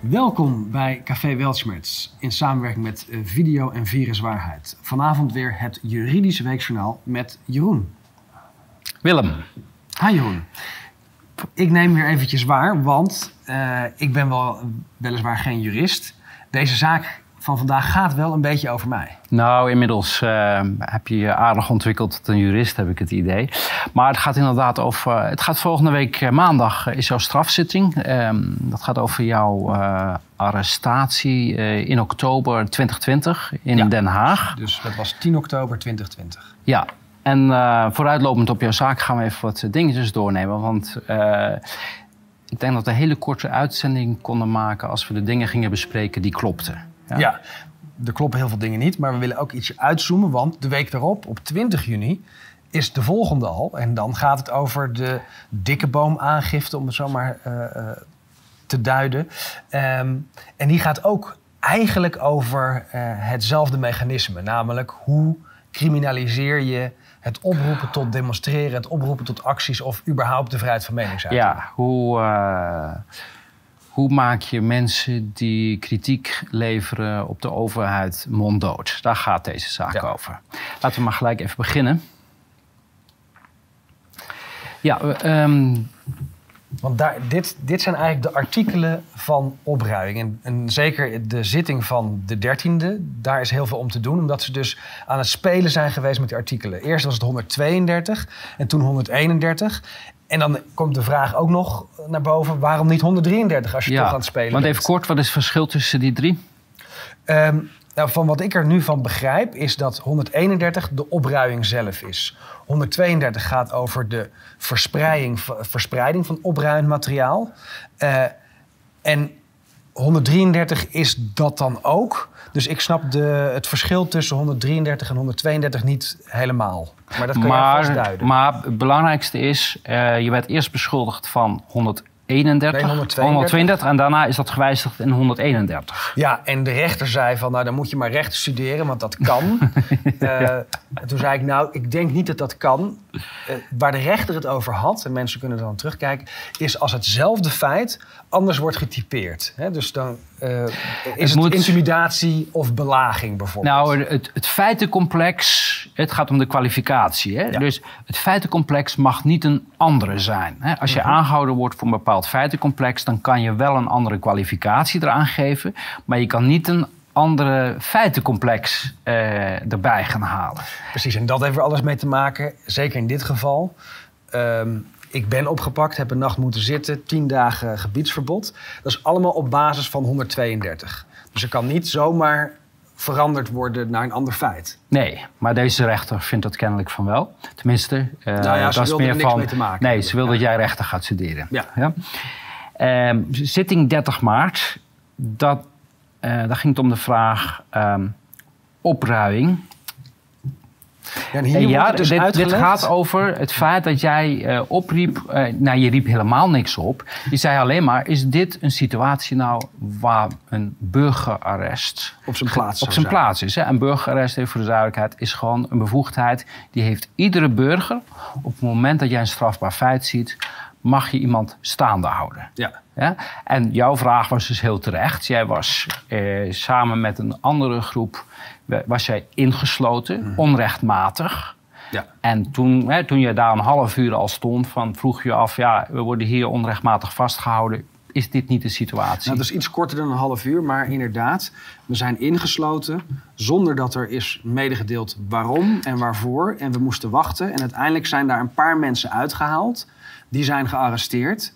Welkom bij Café Weltschmerz in samenwerking met eh, Video en Viruswaarheid. Vanavond weer het Juridische Weekjournaal met Jeroen. Willem. Hi Jeroen. Ik neem weer eventjes waar, want uh, ik ben wel weliswaar geen jurist. Deze zaak van vandaag gaat wel een beetje over mij. Nou, inmiddels uh, heb je je aardig ontwikkeld tot een jurist, heb ik het idee. Maar het gaat inderdaad over. Uh, het gaat volgende week maandag is jouw strafzitting. Uh, dat gaat over jouw arrestatie in oktober 2020 in ja, Den Haag. Dus dat was 10 oktober 2020. Ja. En vooruitlopend op jouw zaak gaan we even wat dingetjes doornemen. Want ik denk dat we een hele korte uitzending konden maken als we de dingen gingen bespreken die klopten. Ja. ja. er kloppen heel veel dingen niet, maar we willen ook ietsje uitzoomen, want de week daarop, op 20 juni, is de volgende al. En dan gaat het over de dikke boomaangifte, om het zo maar uh, uh, te duiden. Um, en die gaat ook eigenlijk over uh, hetzelfde mechanisme, namelijk hoe criminaliseer je het oproepen tot demonstreren, het oproepen tot acties of überhaupt de vrijheid van meningsuiting. Ja, hoe hoe maak je mensen die kritiek leveren op de overheid monddood? Daar gaat deze zaak over. Laten we maar gelijk even beginnen. Ja, um, want daar, dit, dit zijn eigenlijk de artikelen van opruiming. En, en, zeker de zitting van de dertiende, daar is heel veel om te doen. Omdat ze dus aan het spelen zijn geweest met die artikelen. Eerst was het 132 en toen 131. En dan komt de vraag ook nog naar boven: waarom niet 133 als je toch aan het spelen want bent? even kort, wat is het verschil tussen die drie? Um, nou, van wat ik er nu van begrijp, is dat 131 de opruiming zelf is. 132 gaat over de verspreiding, verspreiding van opruimend materiaal. Uh, en 133 is dat dan ook. Dus ik snap de, het verschil tussen 133 en 132 niet helemaal. Maar dat kan maar, je vast duiden. Maar het belangrijkste is, uh, je werd eerst beschuldigd van 131, 132 en daarna is dat gewijzigd in 131. Ja, en de rechter zei van, nou dan moet je maar rechten studeren, want dat kan. uh, toen zei ik, nou, ik denk niet dat dat kan. Uh, waar de rechter het over had, en mensen kunnen dan terugkijken, is als hetzelfde feit anders wordt getypeerd. Hè? Dus dan uh, is het, het moet... intimidatie of belaging bijvoorbeeld. Nou, het, het feitencomplex, het gaat om de kwalificatie. Hè? Ja. Dus het feitencomplex mag niet een andere zijn. Hè? Als je mm-hmm. aangehouden wordt voor een bepaald feitencomplex, dan kan je wel een andere kwalificatie eraan geven, maar je kan niet een andere feitencomplex uh, erbij gaan halen. Precies, en dat heeft er alles mee te maken, zeker in dit geval. Um, ik ben opgepakt, heb een nacht moeten zitten, tien dagen gebiedsverbod. Dat is allemaal op basis van 132. Dus er kan niet zomaar veranderd worden naar een ander feit. Nee, maar deze rechter vindt dat kennelijk van wel. Tenminste, uh, nou ja, dat is meer er van. Mee te maken nee, ze wil ja. dat jij rechter gaat studeren. Ja. ja? Uh, zitting 30 maart, dat, uh, daar ging het om de vraag um, opruiming. En hier ja, dus dit, dit, gaat over het feit dat jij uh, opriep. Uh, nou, je riep helemaal niks op. Je zei alleen maar: is dit een situatie nou waar een burgerarrest op zijn plaats, op zijn plaats is? Hè? Een burgerarrest, even voor de duidelijkheid, is gewoon een bevoegdheid. Die heeft iedere burger op het moment dat jij een strafbaar feit ziet, mag je iemand staande houden. Ja. Ja? En jouw vraag was dus heel terecht. Jij was eh, samen met een andere groep was jij ingesloten, mm. onrechtmatig. Ja. En toen, hè, toen je daar een half uur al stond, van, vroeg je af... ja, we worden hier onrechtmatig vastgehouden. Is dit niet de situatie? Nou, dat is iets korter dan een half uur, maar inderdaad... we zijn ingesloten zonder dat er is medegedeeld waarom en waarvoor. En we moesten wachten. En uiteindelijk zijn daar een paar mensen uitgehaald. Die zijn gearresteerd.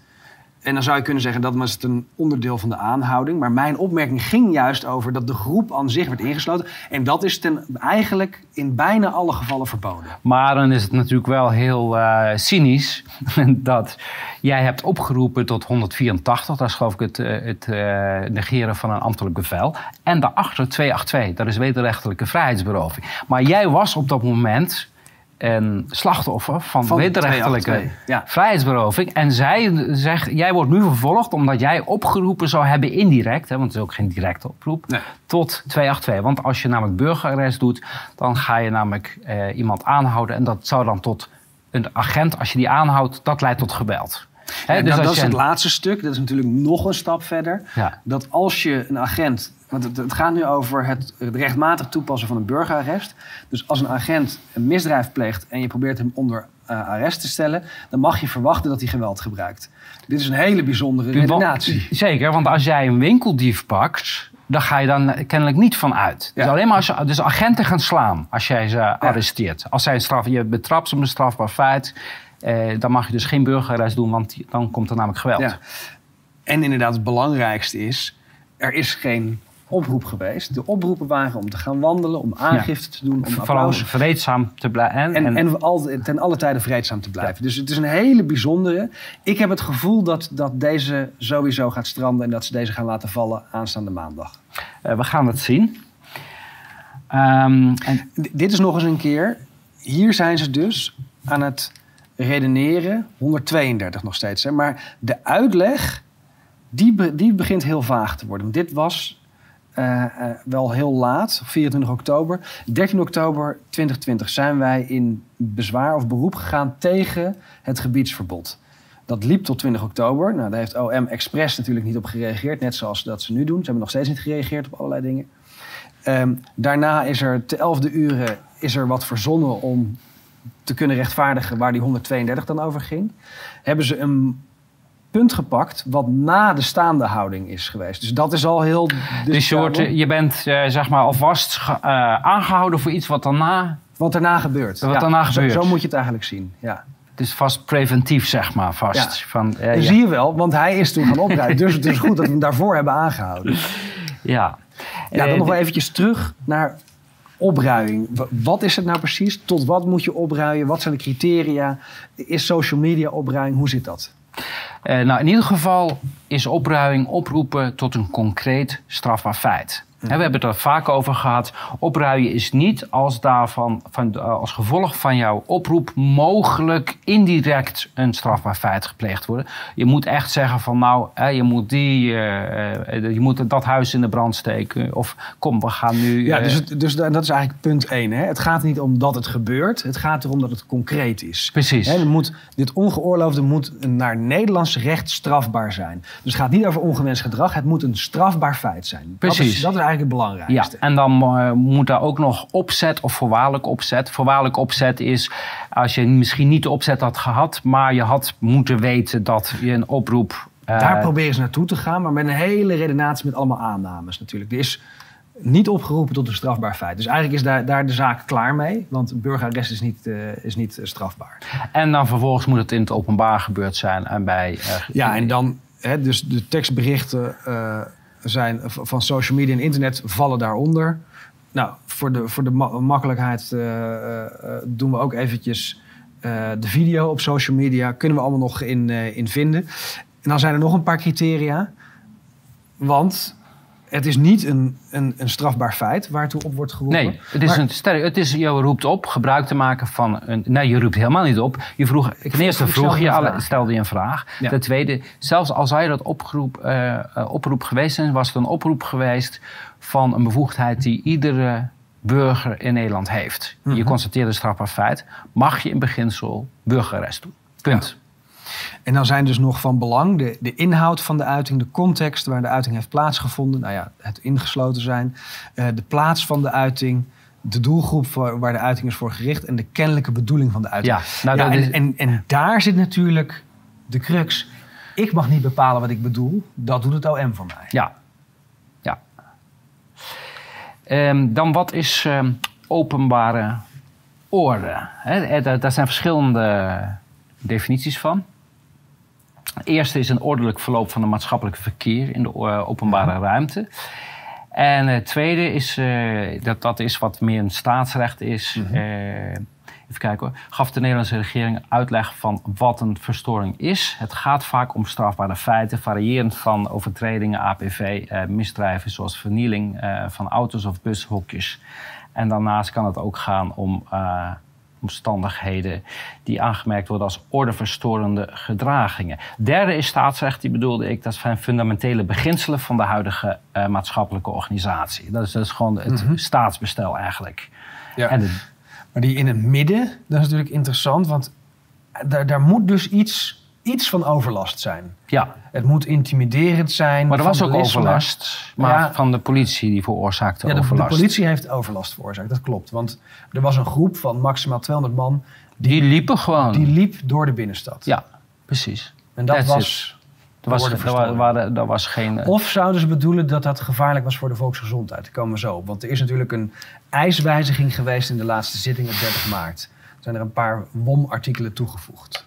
En dan zou je kunnen zeggen dat was het een onderdeel van de aanhouding. Maar mijn opmerking ging juist over dat de groep aan zich werd ingesloten. En dat is ten, eigenlijk in bijna alle gevallen verboden. Maar dan is het natuurlijk wel heel uh, cynisch dat jij hebt opgeroepen tot 184. Dat is geloof ik het, het uh, negeren van een ambtelijk bevel. En daarachter 282, dat is wederrechtelijke vrijheidsberoving. Maar jij was op dat moment een slachtoffer van, van wederrechtelijke ja. vrijheidsberoving. En zij zegt, jij wordt nu vervolgd omdat jij opgeroepen zou hebben indirect, hè, want het is ook geen directe oproep, nee. tot 282. Want als je namelijk burgerarrest doet, dan ga je namelijk eh, iemand aanhouden en dat zou dan tot een agent, als je die aanhoudt, dat leidt tot geweld. Hè, Ja, dus dat, als dat is het laatste stuk. Dat is natuurlijk nog een stap verder. Ja. Dat als je een agent... Want het, het gaat nu over het, het rechtmatig toepassen van een burgerarrest. Dus als een agent een misdrijf pleegt... en je probeert hem onder eh, arrest te stellen... dan mag je verwachten dat hij geweld gebruikt. Dit is een hele bijzondere redenatie. Zeker, want als jij een winkeldief pakt, dan ga je dan kennelijk niet van uit. Dus alleen maar als je, dus agenten gaan slaan als jij ze arresteert. Als zij een straf, je betrapt ze op een strafbaar feit, eh, dan mag je dus geen burgerarrest doen, want dan komt er namelijk geweld. Ja. En inderdaad, het belangrijkste is... er is geen oproep geweest. De oproepen waren om te gaan wandelen... om aangifte te doen, om Vooral applaus vreedzaam te blijven. En, En, en- en al, ten alle tijde vreedzaam te blijven. Dus het is een hele bijzondere. Ik heb het gevoel dat, dat deze sowieso gaat stranden... en dat ze deze gaan laten vallen aanstaande maandag. eh, we gaan het zien. Ehm, en, dit is nog eens een keer... Hier zijn ze dus aan het redeneren. 132 nog steeds. Hè? Maar de uitleg, die, be- die begint heel vaag te worden. Want dit was eh, eh, wel heel laat, 24 oktober. 13 oktober 2020 zijn wij in bezwaar of beroep gegaan tegen het gebiedsverbod. Dat liep tot 20 oktober. Nou, daar heeft OM Express natuurlijk niet op gereageerd, net zoals dat ze nu doen. Ze hebben nog steeds niet gereageerd op allerlei dingen. Ehm, daarna is er te 11e uren is er wat verzonnen om te kunnen rechtvaardigen waar die 132 dan over ging. Hebben ze een punt gepakt wat na de staande houding is geweest. Dus dat is al heel... dus je, wordt, discutabel. je bent eh, zeg maar alvast eh, aangehouden voor iets wat daarna... Wat daarna gebeurt. Wat daarna zo- gebeurt. Zo, moet je het eigenlijk zien, ja. Het is vast preventief, zeg maar, vast. Ja. Van, eh, ja. zie je wel, want hij is toen gaan oprijden. dus het is goed dat we hem daarvoor hebben aangehouden. ja. Ja, dan Eh, nog wel eventjes terug naar opruiing. W- Wat is het nou precies? Tot wat moet je opruien? Wat zijn de criteria? Is social media opruiing? Hoe zit dat? Eh, nou, in ieder geval is opruiming oproepen tot een concreet strafbaar feit. We hebben het er vaak over gehad. Opruien is niet als, daarvan, van, eh, als gevolg van jouw oproep mogelijk indirect een strafbaar feit gepleegd worden. Je moet echt zeggen van nou, hè, je, moet die, eh, eh, je moet dat huis in de brand steken. Of kom, we gaan nu... Ja, dus, het, dus da- dat is eigenlijk punt één. Hè? Het gaat niet om dat het gebeurt. Het gaat erom dat het concreet is. Precies. Hè, moet, dit ongeoorloofde moet naar Nederlands recht strafbaar zijn. Dus het gaat niet over ongewenst gedrag. Het moet een strafbaar feit zijn. Dat Precies. is, dat is eigenlijk het Ja, belangrijkste. en dan eh, moet daar ook nog opzet of voorwaardelijk opzet. Voorwaardelijk opzet is als je misschien niet de opzet had gehad, maar je had moeten weten dat je een oproep. eh, Daar proberen ze naartoe te gaan, maar met een hele redenatie met allemaal aannames natuurlijk. Er is niet opgeroepen tot een strafbaar feit. Dus eigenlijk is daar, daar de zaak klaar mee, want burgerarrest is niet, eh, is niet strafbaar. en dan vervolgens moet het in het openbaar gebeurd zijn en bij. Ja, en dan, hè, dus de tekstberichten zijn van social media en internet vallen daaronder. Nou, voor de, voor de ma- makkelijkheid eh, eh, eh, doen we ook eventjes de video op social media. Kunnen we allemaal nog in, in vinden. En dan zijn er nog een paar criteria. Want het is niet een, een, een strafbaar feit waartoe op wordt geroepen. Nee, het is, Maar- een sterk, het is, je roept op gebruik te maken van een. Nee, je roept helemaal niet op. Je vroeg, ten eerste vroeg je alle, stelde je een vraag. Ja. Ten tweede, zelfs als hij dat oproep, eh, eh, oproep geweest is, was het een oproep geweest van een bevoegdheid die iedere burger in Nederland heeft. Je Mhm. constateert een strafbaar feit, mag je in beginsel burgerarrest doen. Punt. En dan zijn dus nog van belang de, de inhoud van de uiting, de context waar de uiting heeft plaatsgevonden. Nou ja, het ingesloten zijn, eh, de plaats van de uiting, de doelgroep voor- waar de uiting is voor gericht en de kennelijke bedoeling van de uiting. Ja, nou, Ja, en, is- en, en daar zit natuurlijk de crux. Ik mag niet bepalen wat ik bedoel, dat doet het OM voor mij. Ja. ja. Ehm, dan wat is ehm, openbare orde? Eh, daar, daar zijn verschillende definities van. Eerste is een ordelijk verloop van het maatschappelijk verkeer in de eh, openbare ruimte. En het tweede is, eh, dat, dat is wat meer een staatsrecht is. Eh, even kijken hoor. Gaf de Nederlandse regering uitleg van wat een verstoring is. Het gaat vaak om strafbare feiten, variërend van overtredingen, APV, eh, misdrijven zoals vernieling eh, van auto's of bushokjes. En daarnaast kan het ook gaan om eh, omstandigheden die aangemerkt worden als ordeverstorende gedragingen. Derde is staatsrecht, die bedoelde ik, dat zijn fundamentele beginselen van de huidige eh, maatschappelijke organisatie. Dat is, dat is gewoon het staatsbestel eigenlijk. Ja. En Maar die in het midden, dat is natuurlijk interessant, want daar, daar moet dus iets iets van overlast zijn. Ja, Het moet intimiderend zijn. maar er was ook overlast. Maar Ja. van de politie die veroorzaakte Ja, de, de overlast. politie heeft overlast veroorzaakt, dat klopt. Want er was een groep van maximaal 200 man Die liepen gewoon. die liep door de binnenstad. Ja, precies. en dat that's was. Er was, er, waren- er was geen... eh, Of zouden ze bedoelen dat dat gevaarlijk was voor de volksgezondheid? Daar komen we zo op. Want er is natuurlijk een ijswijziging geweest in de laatste zitting op 30 maart. Er zijn er een paar WOM-artikelen toegevoegd.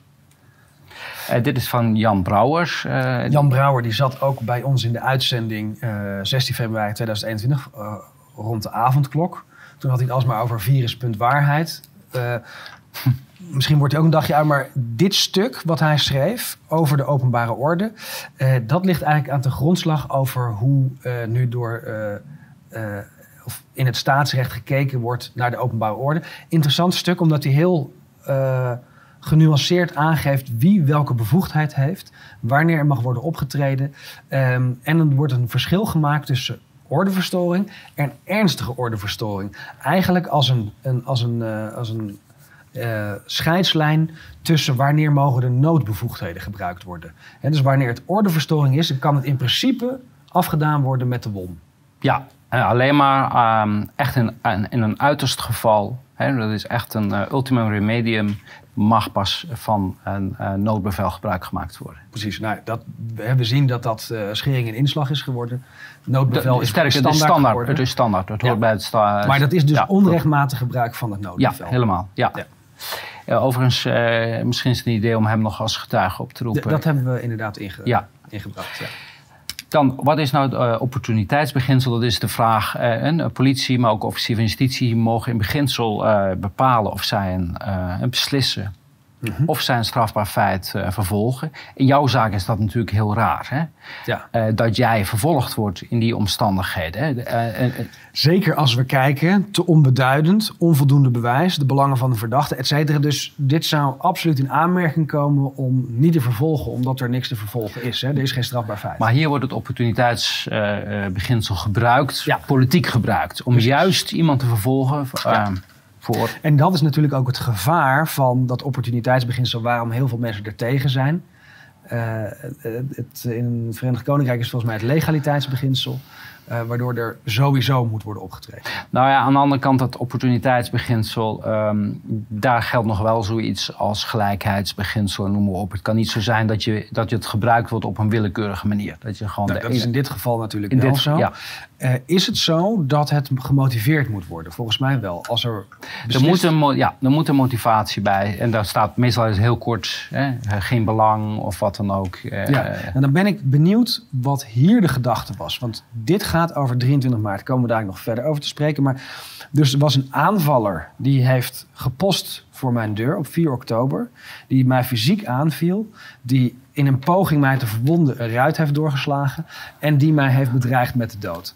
Eh, dit is van Jan Brouwers. eh, Jan Brouwer die zat ook bij ons in de uitzending eh, 16 februari 2021 eh, rond de avondklok. Toen had hij het alsmaar over virus.waarheid. Eh misschien wordt hij ook een dagje uit, maar dit stuk wat hij schreef over de openbare orde, eh, dat ligt eigenlijk aan de grondslag over hoe eh, nu door eh, eh, of in het staatsrecht gekeken wordt naar de openbare orde. Interessant stuk, omdat hij heel eh, genuanceerd aangeeft wie welke bevoegdheid heeft, wanneer er mag worden opgetreden. Ehm, en dan wordt een verschil gemaakt tussen ordeverstoring en ernstige ordeverstoring. Eigenlijk als een, een, als een, eh, als een eh, scheidslijn tussen wanneer mogen de noodbevoegdheden gebruikt worden. Dus wanneer het ordeverstoring is, dan kan het in principe afgedaan worden met de WOM. Ja, en alleen maar ehm, echt in, in, een uiterst geval. Dat is echt een eh, ultimum remedium. Mag pas van een eh, noodbevel gebruik gemaakt worden. Precies, nou, dat, we we zien dat dat eh, schering en inslag is geworden. Noodbevel De- is sterker, het standaard, is standaard. Het is standaard. Het Ja. hoort bij het sta- Maar dat is dus ja, onrechtmatig gebruik van het Ja, noodbevel. helemaal. Ja. Ja. Ja, overigens, eh, misschien is het een idee om hem nog als getuige op te D- roepen. dat hebben we inderdaad inge Ja. ingebracht. Ja. Dan, wat is nou het eh, opportuniteitsbeginsel? Dat is de vraag. eh, een eh, politie, maar ook officier van justitie mogen in beginsel bepalen of zij een, eh, Mhm. Of zij een strafbaar feit eh, vervolgen. In jouw zaak is dat natuurlijk heel raar. Hè? Ja. Eh, dat jij vervolgd wordt in die omstandigheden. Hè? De- eh, Zeker als we kijken, te onbeduidend, onvoldoende bewijs, de belangen van de verdachte, et cetera. Dus dit zou absoluut in aanmerking komen om niet te vervolgen, omdat er niks te vervolgen is. Hè. Er is geen strafbaar feit. maar hier wordt het opportuniteitsbeginsel gebruikt, Ja. politiek gebruikt. Om Precies. juist iemand te vervolgen Ja. Voor En dat is natuurlijk ook het gevaar van dat opportuniteitsbeginsel waarom heel veel mensen er tegen zijn. Eh, het, in het Verenigd Koninkrijk is volgens mij het legaliteitsbeginsel, eh, waardoor er sowieso moet worden opgetreden. Nou ja, aan de andere kant, dat opportuniteitsbeginsel, ehm, daar geldt nog wel zoiets als gelijkheidsbeginsel, noem maar op. Het kan niet zo zijn dat je, dat je het gebruikt wordt op een willekeurige manier. Dat je gewoon Nou, de dat is in dit geval natuurlijk in wel dit- zo. ja. Eh, is het zo dat het gemotiveerd moet worden? Volgens mij wel. Als er Er moet, een, ja, er moet een motivatie bij. En daar staat meestal heel kort, hè, geen belang of wat dan ook. Eh, Ja, en dan ben ik benieuwd wat hier de gedachte was. Want dit gaat over 23 maart. Komen we daar nog verder over te spreken. Maar dus er was een aanvaller die heeft gepost voor mijn deur op 4 oktober. Die mij fysiek aanviel. Die in een poging mij te verwonden een ruit heeft doorgeslagen. En die mij heeft bedreigd met de dood.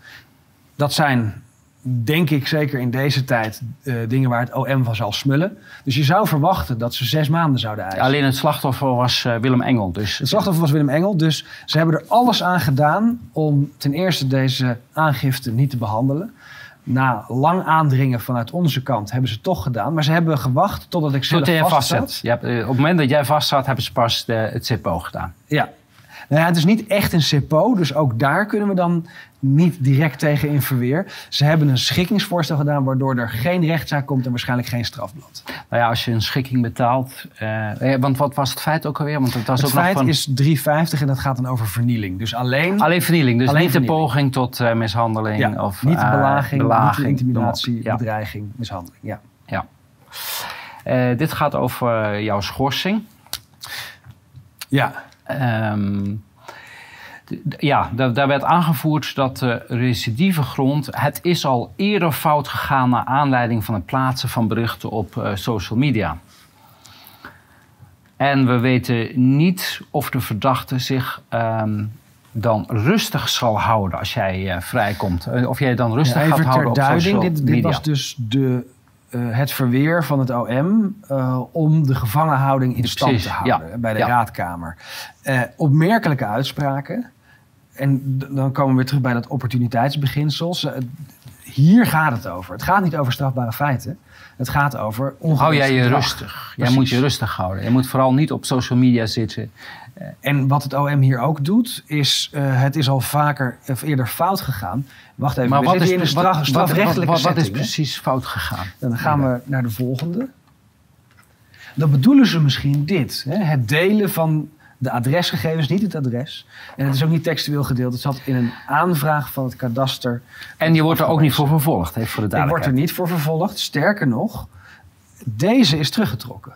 Dat zijn, denk ik zeker in deze tijd, eh, dingen waar het OM van zal smullen. Dus je zou verwachten dat ze zes maanden zouden eisen. Alleen het slachtoffer was eh, Willem Engel. Dus Het slachtoffer was Willem Engel, dus ze hebben er alles aan gedaan om ten eerste deze aangifte niet te behandelen. Na lang aandringen vanuit onze kant hebben ze het toch gedaan, maar ze hebben gewacht totdat ik zelf Tot vast zat. Eh, op het moment dat jij vast zat, hebben ze pas de, het CPO gedaan. Ja. Nou ja, het is niet echt een CPO, dus ook daar kunnen we dan niet direct tegen in verweer. Ze hebben een schikkingsvoorstel gedaan, waardoor er geen rechtszaak komt en waarschijnlijk geen strafblad. Nou ja, als je een schikking betaalt. eh, eh, want wat was het feit ook alweer? Want het was Het ook nog feit van. is 3,50 en dat gaat dan over vernieling. Dus alleen Alleen vernieling, dus Alleen niet de poging tot eh, mishandeling. ja, of, niet de belaging, belaging, niet de intimidatie, bedreiging, mishandeling. Ja. Ja, dit gaat over jouw schorsing. Ja, Ehm, ja, daar, werd aangevoerd dat de recidieve grond... het is al eerder fout gegaan naar aanleiding van het plaatsen van berichten op eh, social media. En we weten niet of de verdachte zich ehm, dan rustig zal houden als jij eh, vrijkomt. Eh, Of jij dan rustig Ja, gaat houden op social Dit, dit media. was dus de, eh, het verweer van het OM eh, om de gevangenhouding in stand Precies, te houden ja. bij de Ja. raadkamer. Eh, opmerkelijke uitspraken. En dan komen we weer terug bij dat opportuniteitsbeginsel. Hier gaat het over. Het gaat niet over strafbare feiten. Het gaat over Hou jij je gedrag. rustig. Jij moet je rustig houden. Je moet vooral niet op social media zitten. En wat het OM hier ook doet, is eh, het is al vaker of eerder fout gegaan. Wacht even, Maar wat is, in een wat- straf, wat- strafrechtelijke wat, wat, is hè? precies fout gegaan? Dan gaan we naar de volgende. Dan bedoelen ze misschien dit. Hè? Het delen van de adresgegevens, niet het adres. En het is ook niet textueel gedeeld. Het zat in een aanvraag van het kadaster. En je wordt er ook niet voor vervolgd, even voor de Ik word er duidelijkheid. niet voor vervolgd. Sterker nog, deze is teruggetrokken.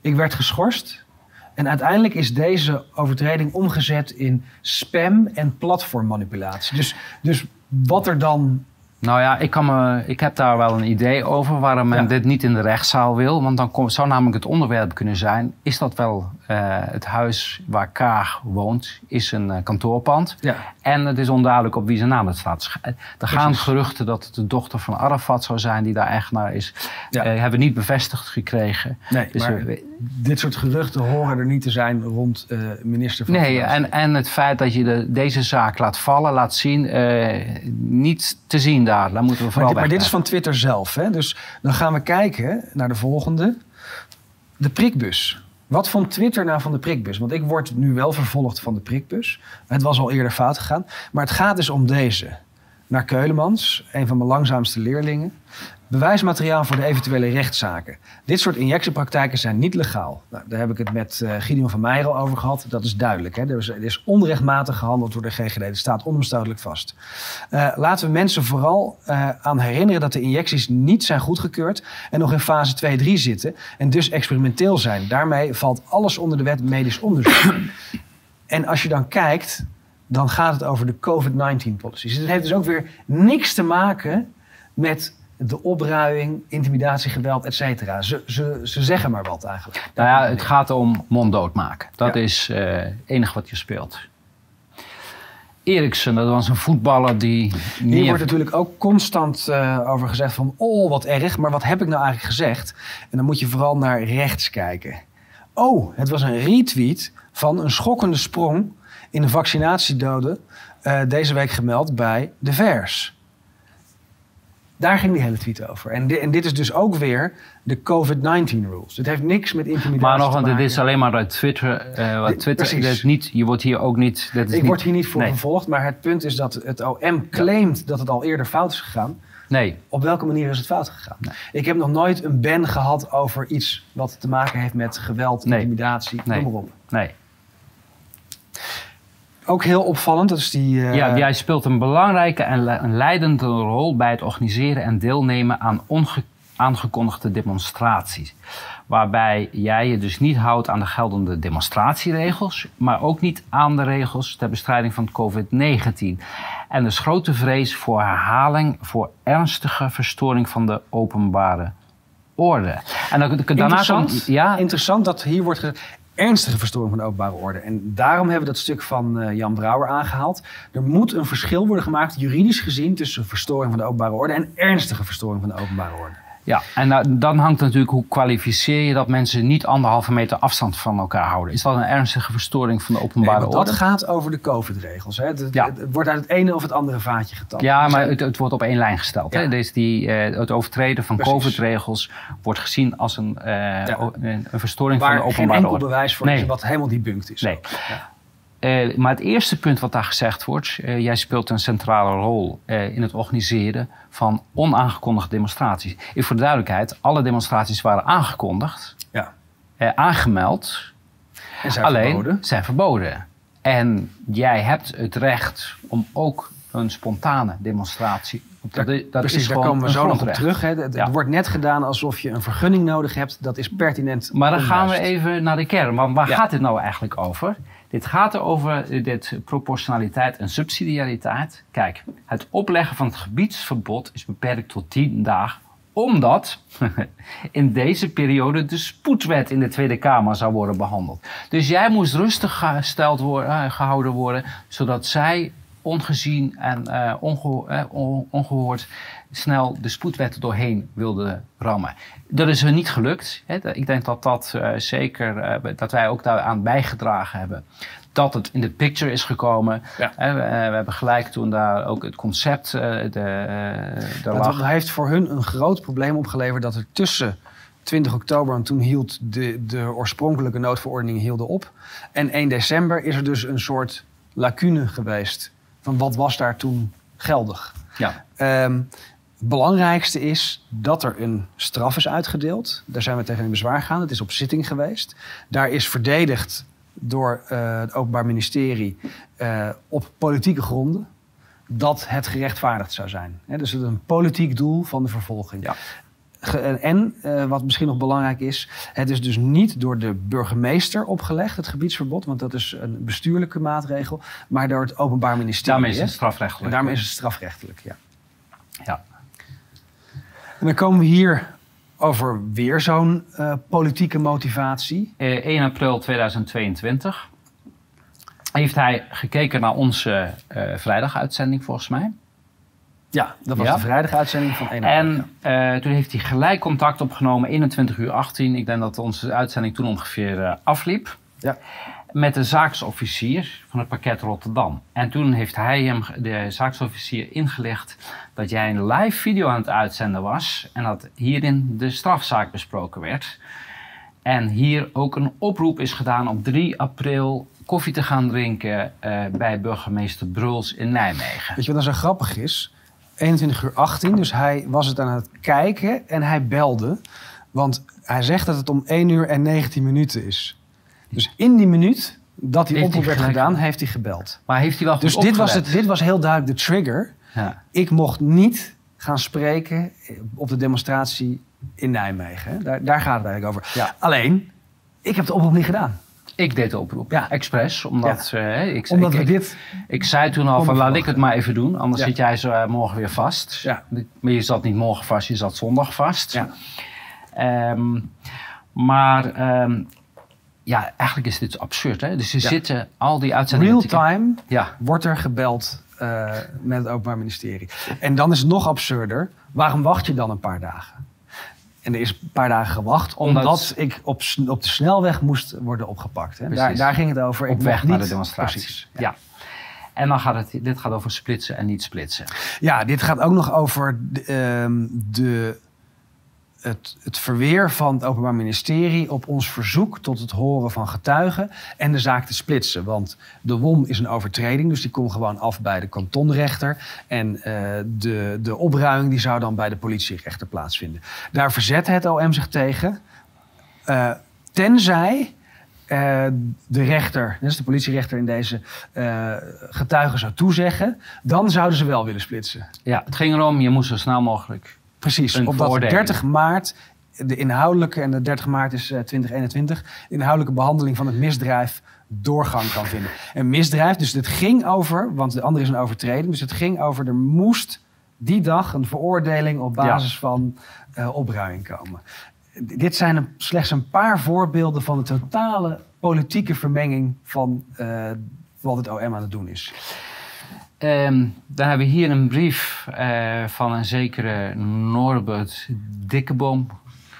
Ik werd geschorst. En uiteindelijk is deze overtreding omgezet in spam en platformmanipulatie. Dus, dus wat er dan Nou ja, ik, kan me, ik heb daar wel een idee over waarom men Ja. dit niet in de rechtszaal wil. Want dan zou namelijk het onderwerp kunnen zijn: is dat wel eh, het huis waar Kaag woont? Is een eh, kantoorpand. Ja. En het is onduidelijk op wie zijn naam het staat. Eh, Er gaan Precies. geruchten dat het de dochter van Arafat zou zijn die daar eigenaar is. Ja. Hebben we niet bevestigd gekregen. Nee, Dus maar we- dit soort geruchten horen er niet te zijn rond minister van Nee, en, en het feit dat je de, deze zaak laat vallen, laat zien, niet te zien daar. Daar moeten we vooral Maar, dit- maar dit is van Twitter zelf. Hè? Dus dan gaan we kijken naar de volgende. De prikbus. Wat vond Twitter nou van de prikbus? Want ik word nu wel vervolgd van de prikbus. Het was al eerder fout gegaan. Maar het gaat dus om deze. Naar Keulemans, een van mijn langzaamste leerlingen. Bewijsmateriaal voor de eventuele rechtszaken. Dit soort injectiepraktijken zijn niet legaal. Nou, daar heb ik het met eh Gideon van Meijer al over gehad. Dat is duidelijk. Hè? Er, is, is onrechtmatig gehandeld door de GGD. Dat staat onomstotelijk vast. Eh, laten we mensen vooral eh, aan herinneren dat de injecties niet zijn goedgekeurd en nog in fase 2, 3 zitten en dus experimenteel zijn. Daarmee valt alles onder de wet medisch onderzoek. en als je dan kijkt, dan gaat het over de COVID-19 policies. Het heeft dus ook weer niks te maken met de opruiing, intimidatie, geweld, et cetera. Ze, ze, ze zeggen maar wat eigenlijk. Nou ja, het gaat om monddood maken. Dat Ja. is eh, het enige wat je speelt. Eriksen, dat was een voetballer die... Hier wordt natuurlijk ook constant eh, over gezegd van... oh, wat erg, maar wat heb ik nou eigenlijk gezegd? En dan moet je vooral naar rechts kijken. Oh, het was een retweet van een schokkende sprong... in de vaccinatiedoden eh, deze week gemeld bij De Vers. Daar ging die hele tweet over. En, di- en dit is dus ook weer de COVID-19 rules. Dit heeft niks met intimidatie Maar nog, te want dit maken. is alleen maar uit Twitter. eh, wat Dit- Twitter is niet, je wordt hier ook niet... Dat is Ik niet, word hier niet voor nee, vervolgd, maar het punt is dat het OM claimt dat het al eerder fout is gegaan. Nee, Op welke manier is het fout gegaan? Ik heb nog nooit een ban gehad over iets wat te maken heeft met geweld, Nee. intimidatie, Nee. noem maar op. nee. Ook heel opvallend, dat is die... eh, Ja, jij speelt een belangrijke en le- een leidende rol bij het organiseren en deelnemen aan aangekondigde demonstraties. Waarbij jij je dus niet houdt aan de geldende demonstratieregels, maar ook niet aan de regels ter bestrijding van COVID-19. En dus grote vrees voor herhaling, voor ernstige verstoring van de openbare orde. En dan, daarna Interessant, komt, ja, interessant dat hier wordt gezegd... ernstige verstoring van de openbare orde. En daarom hebben we dat stuk van eh, Jan Brouwer aangehaald. Er moet een verschil worden gemaakt, juridisch gezien... tussen verstoring van de openbare orde... en ernstige verstoring van de openbare orde. Ja, en da- dan hangt natuurlijk hoe kwalificeer je dat mensen niet anderhalve meter afstand van elkaar houden. Is dat een ernstige verstoring van de Nee, openbare want orde? dat gaat over de COVID-regels. hè. Het, het- Ja. het wordt uit het ene of het andere vaatje getapt. Ja, maar het, het wordt op één lijn gesteld. Ja. Hè? Dus die, eh, het overtreden van. COVID-regels wordt gezien als een, eh, Ja. een, een verstoring waar van de geen openbare enkel orde. bewijs voor Nee. is wat helemaal debunked is. Nee. Eh, maar het eerste punt wat daar gezegd wordt, eh, jij speelt een centrale rol eh, in het organiseren van onaangekondigde demonstraties. Even voor de duidelijkheid, alle demonstraties waren aangekondigd, Ja. aangemeld, En zijn alleen verboden. zijn verboden. En jij hebt het recht om ook een spontane demonstratie. dat Precies, is daar komen we zo nog op terug. Hè. Het, Ja. het wordt net gedaan alsof je een vergunning nodig hebt. Dat is pertinent. Maar dan gaan we even naar de kern. Want waar Ja. gaat dit nou eigenlijk over? Dit gaat er over eh, dit proportionaliteit en subsidiariteit. Kijk, het opleggen van het gebiedsverbod is beperkt tot 10 dagen omdat in deze periode de spoedwet in de Tweede Kamer zou worden behandeld. Dus jij moest rustig gesteld worden, eh, gehouden worden, zodat zij ongezien en uh, ongehoord snel de spoedwet doorheen wilde rammen. Dat is er niet gelukt. Hè. Ik denk dat dat uh, zeker, dat wij ook daaraan bijgedragen hebben. Dat het in de picture is gekomen. Ja. We, we, hebben gelijk toen daar ook het concept de, de lag. Dat heeft voor hun een groot probleem opgeleverd dat er tussen 20 oktober, en toen hield de, de oorspronkelijke noodverordening hielde op. En 1 december is er dus een soort lacune geweest. Van wat was daar toen geldig? Ja. Um, het belangrijkste is dat er een straf is uitgedeeld. Daar zijn we tegen in bezwaar gegaan. Het is op zitting geweest. Daar is verdedigd door uh, het Openbaar Ministerie uh, op politieke gronden dat het gerechtvaardigd zou zijn. He, dus het is een politiek doel van de vervolging. Ja. En uh, wat misschien nog belangrijk is, het is dus niet door de burgemeester opgelegd, het gebiedsverbod, want dat is een bestuurlijke maatregel, maar door het Openbaar Ministerie. Daarmee is het strafrechtelijk. En daarmee is het strafrechtelijk, ja. ja. En dan komen we hier over weer zo'n uh, politieke motivatie. Uh, 1 april 2022 heeft hij gekeken naar onze uh, vrijdaguitzending volgens mij. Ja, dat was de vrijdaguitzending van 1 En uh, toen heeft hij gelijk contact opgenomen, 21 uur 18. Ik denk dat onze uitzending toen ongeveer afliep. Ja. Met de zaaksofficier van het pakket Rotterdam. En toen heeft hij hem, de zaaksofficier, ingelegd dat jij een live video aan het uitzenden was. En dat hierin de strafzaak besproken werd. En hier ook een oproep is gedaan om 3 april koffie te gaan drinken uh, bij burgemeester Bruls in Nijmegen. Weet je wat dan zo grappig is? 21 uur 18. Dus hij was het aan het kijken en hij belde. Want hij zegt dat het om 1 uur en 19 minuten is. Dus in die minuut dat die oproep werd gedaan, heeft hij gebeld. Maar heeft hij wel Dus dit was, het, dit was heel duidelijk de trigger. Ja. Ik mocht niet gaan spreken op de demonstratie in Nijmegen. Daar, daar gaat het eigenlijk over. Ja. Alleen, ik heb de oproep niet gedaan. Ik deed de oproep, ja, expres. Omdat, ja. uh, ik, omdat ik, we dit... Ik zei toen al van, laat ik het maar even doen. Anders zit jij zo uh, morgen weer vast. Ja. Maar je zat niet morgen vast, je zat zondag vast. Ja. Um, maar um, ja, eigenlijk is dit absurd. Hè? Dus er zitten al die uitzendingen... Real time ja. wordt er gebeld uh, met het Openbaar Ministerie. En dan is het nog absurder. Waarom wacht je dan een paar dagen? En er is een paar dagen gewacht, omdat, omdat ik op, op de snelweg moest worden opgepakt. Hè. Daar, daar, ging het over. Op ik weg naar de demonstraties. Precies, ja. En dan gaat het, dit gaat over splitsen en niet splitsen. Ja, dit gaat ook nog over de, um, de het, het verweer van het Openbaar Ministerie op ons verzoek tot het horen van getuigen en de zaak te splitsen. Want de WOM is een overtreding, dus die komt gewoon af bij de kantonrechter. En uh, de, de opruiming die zou dan bij de politierechter plaatsvinden. Daar verzet het OM zich tegen, uh, tenzij uh, de rechter, dus de politierechter in deze getuigen zou toezeggen, dan zouden ze wel willen splitsen. Ja, het ging erom, je moest zo snel mogelijk Precies, omdat 30 maart de inhoudelijke, en de 30 maart is uh, 2021, de inhoudelijke behandeling van het misdrijf doorgang kan vinden. En misdrijf, dus het ging over, want de andere is een overtreding, dus het ging over, er moest die dag een veroordeling op basis ja. van uh, opruiming komen. Dit zijn een, slechts een paar voorbeelden van de totale politieke vermenging van uh, wat het OM aan het doen is. Um, dan hebben we hier een brief uh, van een zekere Norbert Dikkeboom,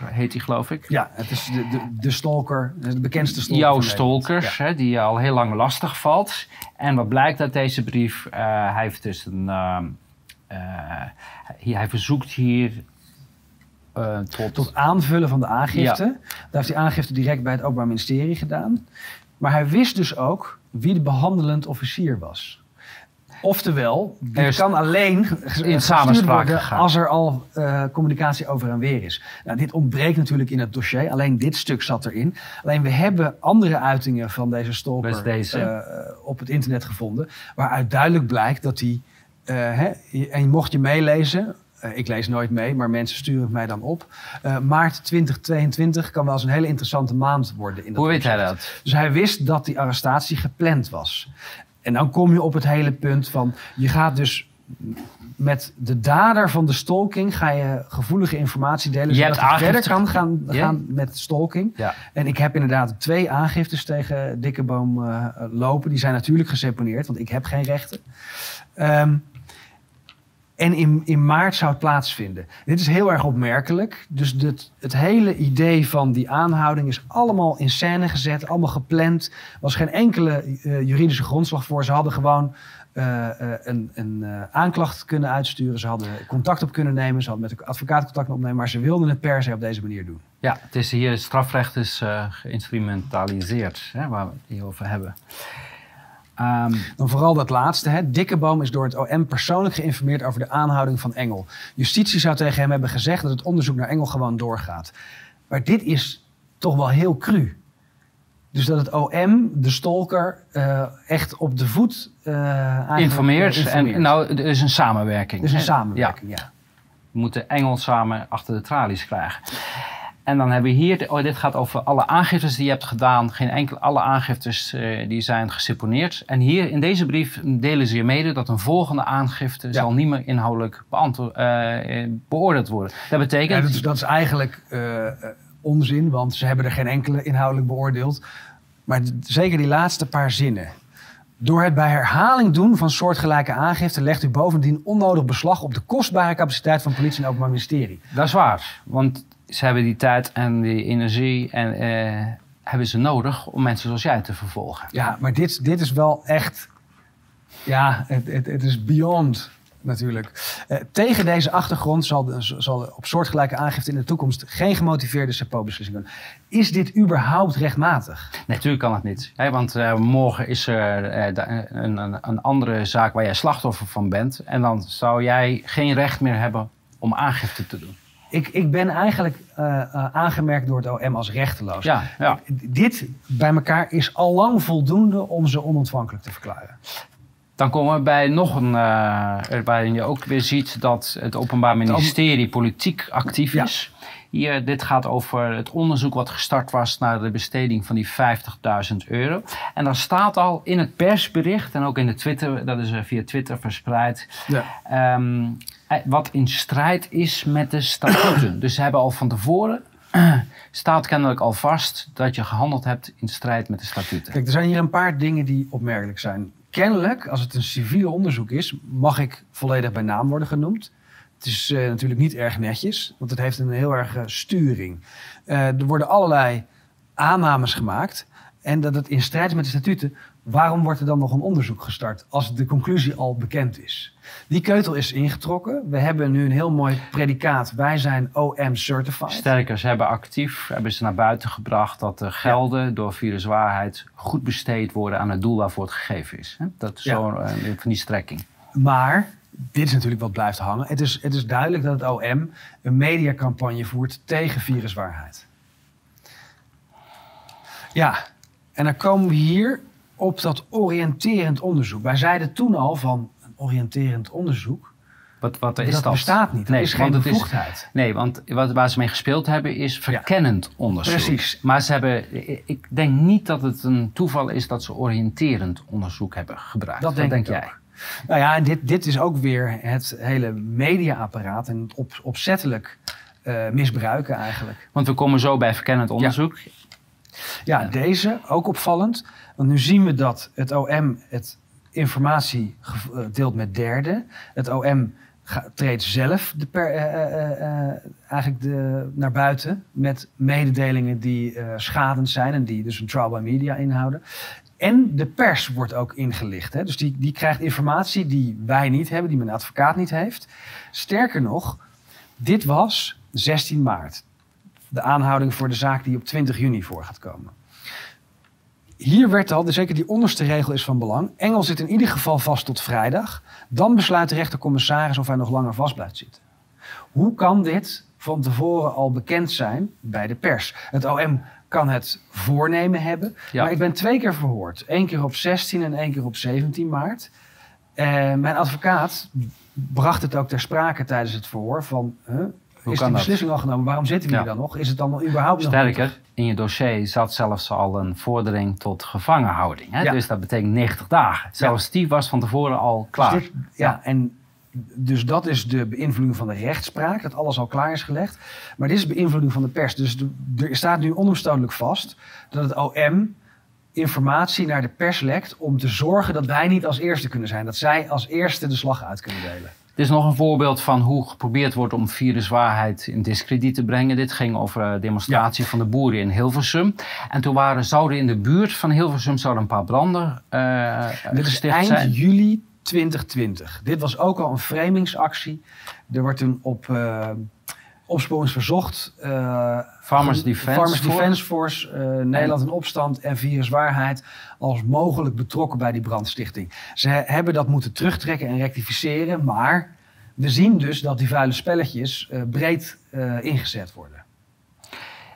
heet hij geloof ik. Ja, het is de, de, de stalker, de bekendste stalker. Jouw stalkers, ja. hè, die al heel lang lastig valt. En wat blijkt uit deze brief? Uh, hij heeft dus een... Uh, hij verzoekt hier tot... tot... aanvullen van de aangifte. Ja. Daar heeft hij aangifte direct bij het Openbaar Ministerie gedaan. Maar hij wist dus ook wie de behandelend officier was. Oftewel, het kan alleen in samenspraak worden als er al uh, communicatie over en weer is. Nou, dit ontbreekt natuurlijk in het dossier. Alleen dit stuk zat erin. Alleen we hebben andere uitingen van deze stalker deze. Uh, op het internet gevonden. Waaruit duidelijk blijkt dat hij... Uh, hè, en mocht je meelezen, ik lees nooit mee, maar mensen sturen het mij dan op. Uh, maart 2022 kan wel eens een hele interessante maand worden. In dat Hoe weet hij dat? Dus hij wist dat die arrestatie gepland was. En dan kom je op het hele punt van, je gaat dus met de dader van de stalking ga je gevoelige informatie delen. Je zodat hij verder kan gaan, gaan met stalking. Ja. En ik heb inderdaad twee aangiftes tegen Dikkeboom eh lopen. Die zijn natuurlijk geseponeerd, want ik heb geen rechten. Ehm, en in, in maart zou het plaatsvinden. Dit is heel erg opmerkelijk. Dus het hele idee van die aanhouding is allemaal in scène gezet, allemaal gepland. Er was geen enkele eh, juridische grondslag voor. Ze hadden gewoon eh, eh, een, een aanklacht kunnen uitsturen. Ze hadden contact op kunnen nemen. Ze hadden met de advocaat contact opnemen. Maar ze wilden het per se op deze manier doen. Ja, het is hier, strafrecht is geïnstrumentaliseerd, hè, waar we het hier over hebben. Ehm, Dan vooral dat laatste. Hè. Dikkeboom is door het OM persoonlijk geïnformeerd over de aanhouding van Engel. Justitie zou tegen hem hebben gezegd dat het onderzoek naar Engel gewoon doorgaat. Maar dit is toch wel heel cru. Dus dat het OM de stalker eh, echt op de voet eigenlijk, informeert. eh, informeert. En, nou, er is een samenwerking. dus een hè. samenwerking, ja. Ja, we moeten Engels samen achter de tralies krijgen. En dan hebben we hier, oh, dit gaat over alle aangiftes die je hebt gedaan. Geen enkele, alle aangiftes eh, die zijn geseponeerd. En hier in deze brief delen ze je mede dat een volgende aangifte zal niet meer inhoudelijk beantwo- eh, eh, beoordeeld worden. Dat Ja, betekent, dat, is, dat is eigenlijk eh, onzin, want ze hebben er geen enkele inhoudelijk beoordeeld. Maar zeker die laatste paar zinnen. Door het bij herhaling doen van soortgelijke aangifte legt u bovendien onnodig beslag op de kostbare capaciteit van politie en openbaar ministerie. dat is waar. Want ze hebben die tijd en die energie en, eh, hebben ze nodig om mensen zoals jij te vervolgen. Ja, maar dit, dit is wel echt. Ja, het, het, het is beyond natuurlijk. Eh, tegen deze achtergrond zal, zal op soortgelijke aangifte in de toekomst geen gemotiveerde CEPO-beslissing doen. Is dit überhaupt rechtmatig? Natuurlijk kan het niet. Hè, want eh, morgen is er een, een andere zaak waar jij slachtoffer van bent. En dan zou jij geen recht meer hebben om aangifte te doen. Ik, ik ben eigenlijk eh, eh, aangemerkt door het OM als rechteloos. Ja, ja. Dit bij elkaar is al lang voldoende om ze onontvankelijk te verklaren. Dan komen we bij nog een, eh, waarin je ook weer ziet dat het Openbaar Ministerie politiek actief Ja. is. Hier, dit gaat over het onderzoek wat gestart was naar de besteding van die 50.000 euro. En daar staat al in het persbericht en ook in de Twitter, dat is via Twitter verspreid, Ja. Ehm, eh, wat in strijd is met de statuten. dus ze hebben al van tevoren, staat kennelijk al vast dat je gehandeld hebt in strijd met de statuten. Kijk, er zijn hier een paar dingen die opmerkelijk zijn. Kennelijk, als het een civiel onderzoek is, mag ik volledig bij naam worden genoemd. Het is eh, natuurlijk niet erg netjes, want het heeft een heel erg eh, sturing. Eh, er worden allerlei aannames gemaakt. En dat het in strijd is met de statuten. Waarom wordt er dan nog een onderzoek gestart als de conclusie al bekend is? Die keutel is ingetrokken. We hebben nu een heel mooi predicaat. Wij zijn OM certified. Sterker, ze hebben actief hebben ze naar buiten gebracht dat de gelden door viruswaarheid goed besteed worden aan het doel waarvoor het gegeven is. Dat is Ja. zo eh, van die strekking. Maar dit is natuurlijk wat blijft hangen. Het is, het is duidelijk dat het OM een mediacampagne voert tegen viruswaarheid. Ja, en dan komen we hier op dat oriënterend onderzoek. Wij zeiden toen al van een oriënterend onderzoek. Wat, wat is dat, dat? bestaat niet. Dat is geen bevoegdheid. nee, want wat, waar ze mee gespeeld hebben is verkennend onderzoek. Precies. Maar ze hebben, ik denk niet dat het een toeval is dat ze oriënterend onderzoek hebben gebruikt. Dat denk, ik jij. Nou ja, en dit, dit is ook weer het hele mediaapparaat en het op, opzettelijk eh, misbruiken eigenlijk. Want we komen zo bij verkennend onderzoek. Ja, deze ook opvallend. Nu zien we dat het OM het informatie eh, deelt met derden. Het OM treedt zelf de eh, eh, eigenlijk de, naar buiten met mededelingen die schadend zijn en die dus een trial by media inhouden. En de pers wordt ook ingelicht. Hè? Dus die, die krijgt informatie die wij niet hebben, die mijn advocaat niet heeft. Sterker nog, dit was 16 maart de aanhouding voor de zaak die op 20 juni voor gaat komen. Hier werd al, dus zeker die onderste regel is van belang. Engel zit in ieder geval vast tot vrijdag. Dan besluit de rechtercommissaris of hij nog langer vast blijft zitten. Hoe kan dit van tevoren al bekend zijn bij de pers? Het OM kan het voornemen hebben. Ja. Maar ik ben twee keer verhoord. Eén keer op 16 en één keer op 17 maart. Eh, mijn advocaat bracht het ook ter sprake tijdens het verhoor van... huh, Hoe is die dat? beslissing al genomen? Waarom zitten we Ja. hier dan nog? Is het dan überhaupt nog Sterker, in je dossier zat zelfs al een vordering tot gevangenhouding. Hè? Ja. Dus dat betekent 90 dagen. Zelfs die was van tevoren al klaar. Dus dit- ja, en dus dat is de beïnvloeding van de rechtspraak, dat alles al klaar is gelegd. Maar dit is beïnvloeding van de pers. Dus de- er staat nu onomstotelijk vast dat het OM informatie naar de pers lekt om te zorgen dat wij niet als eerste kunnen zijn. Dat zij als eerste de slag uit kunnen delen. Dit is nog een voorbeeld van hoe geprobeerd wordt om viruswaarheid in discrediet te brengen. Dit ging over een demonstratie van de boeren in Hilversum. En toen waren, zouden in de buurt van Hilversum zouden een paar branden eh Dit is gesticht eind zijn. juli 2020. Dit was ook al een framingsactie. Er wordt toen op eh opsporingsverzocht. eh, Farmers Farmers Force. Defence Force, eh, Nederland in opstand en viruswaarheid als mogelijk betrokken bij die brandstichting. Ze he- hebben dat moeten terugtrekken en rectificeren, maar we zien dus dat die vuile spelletjes eh, breed eh, ingezet worden.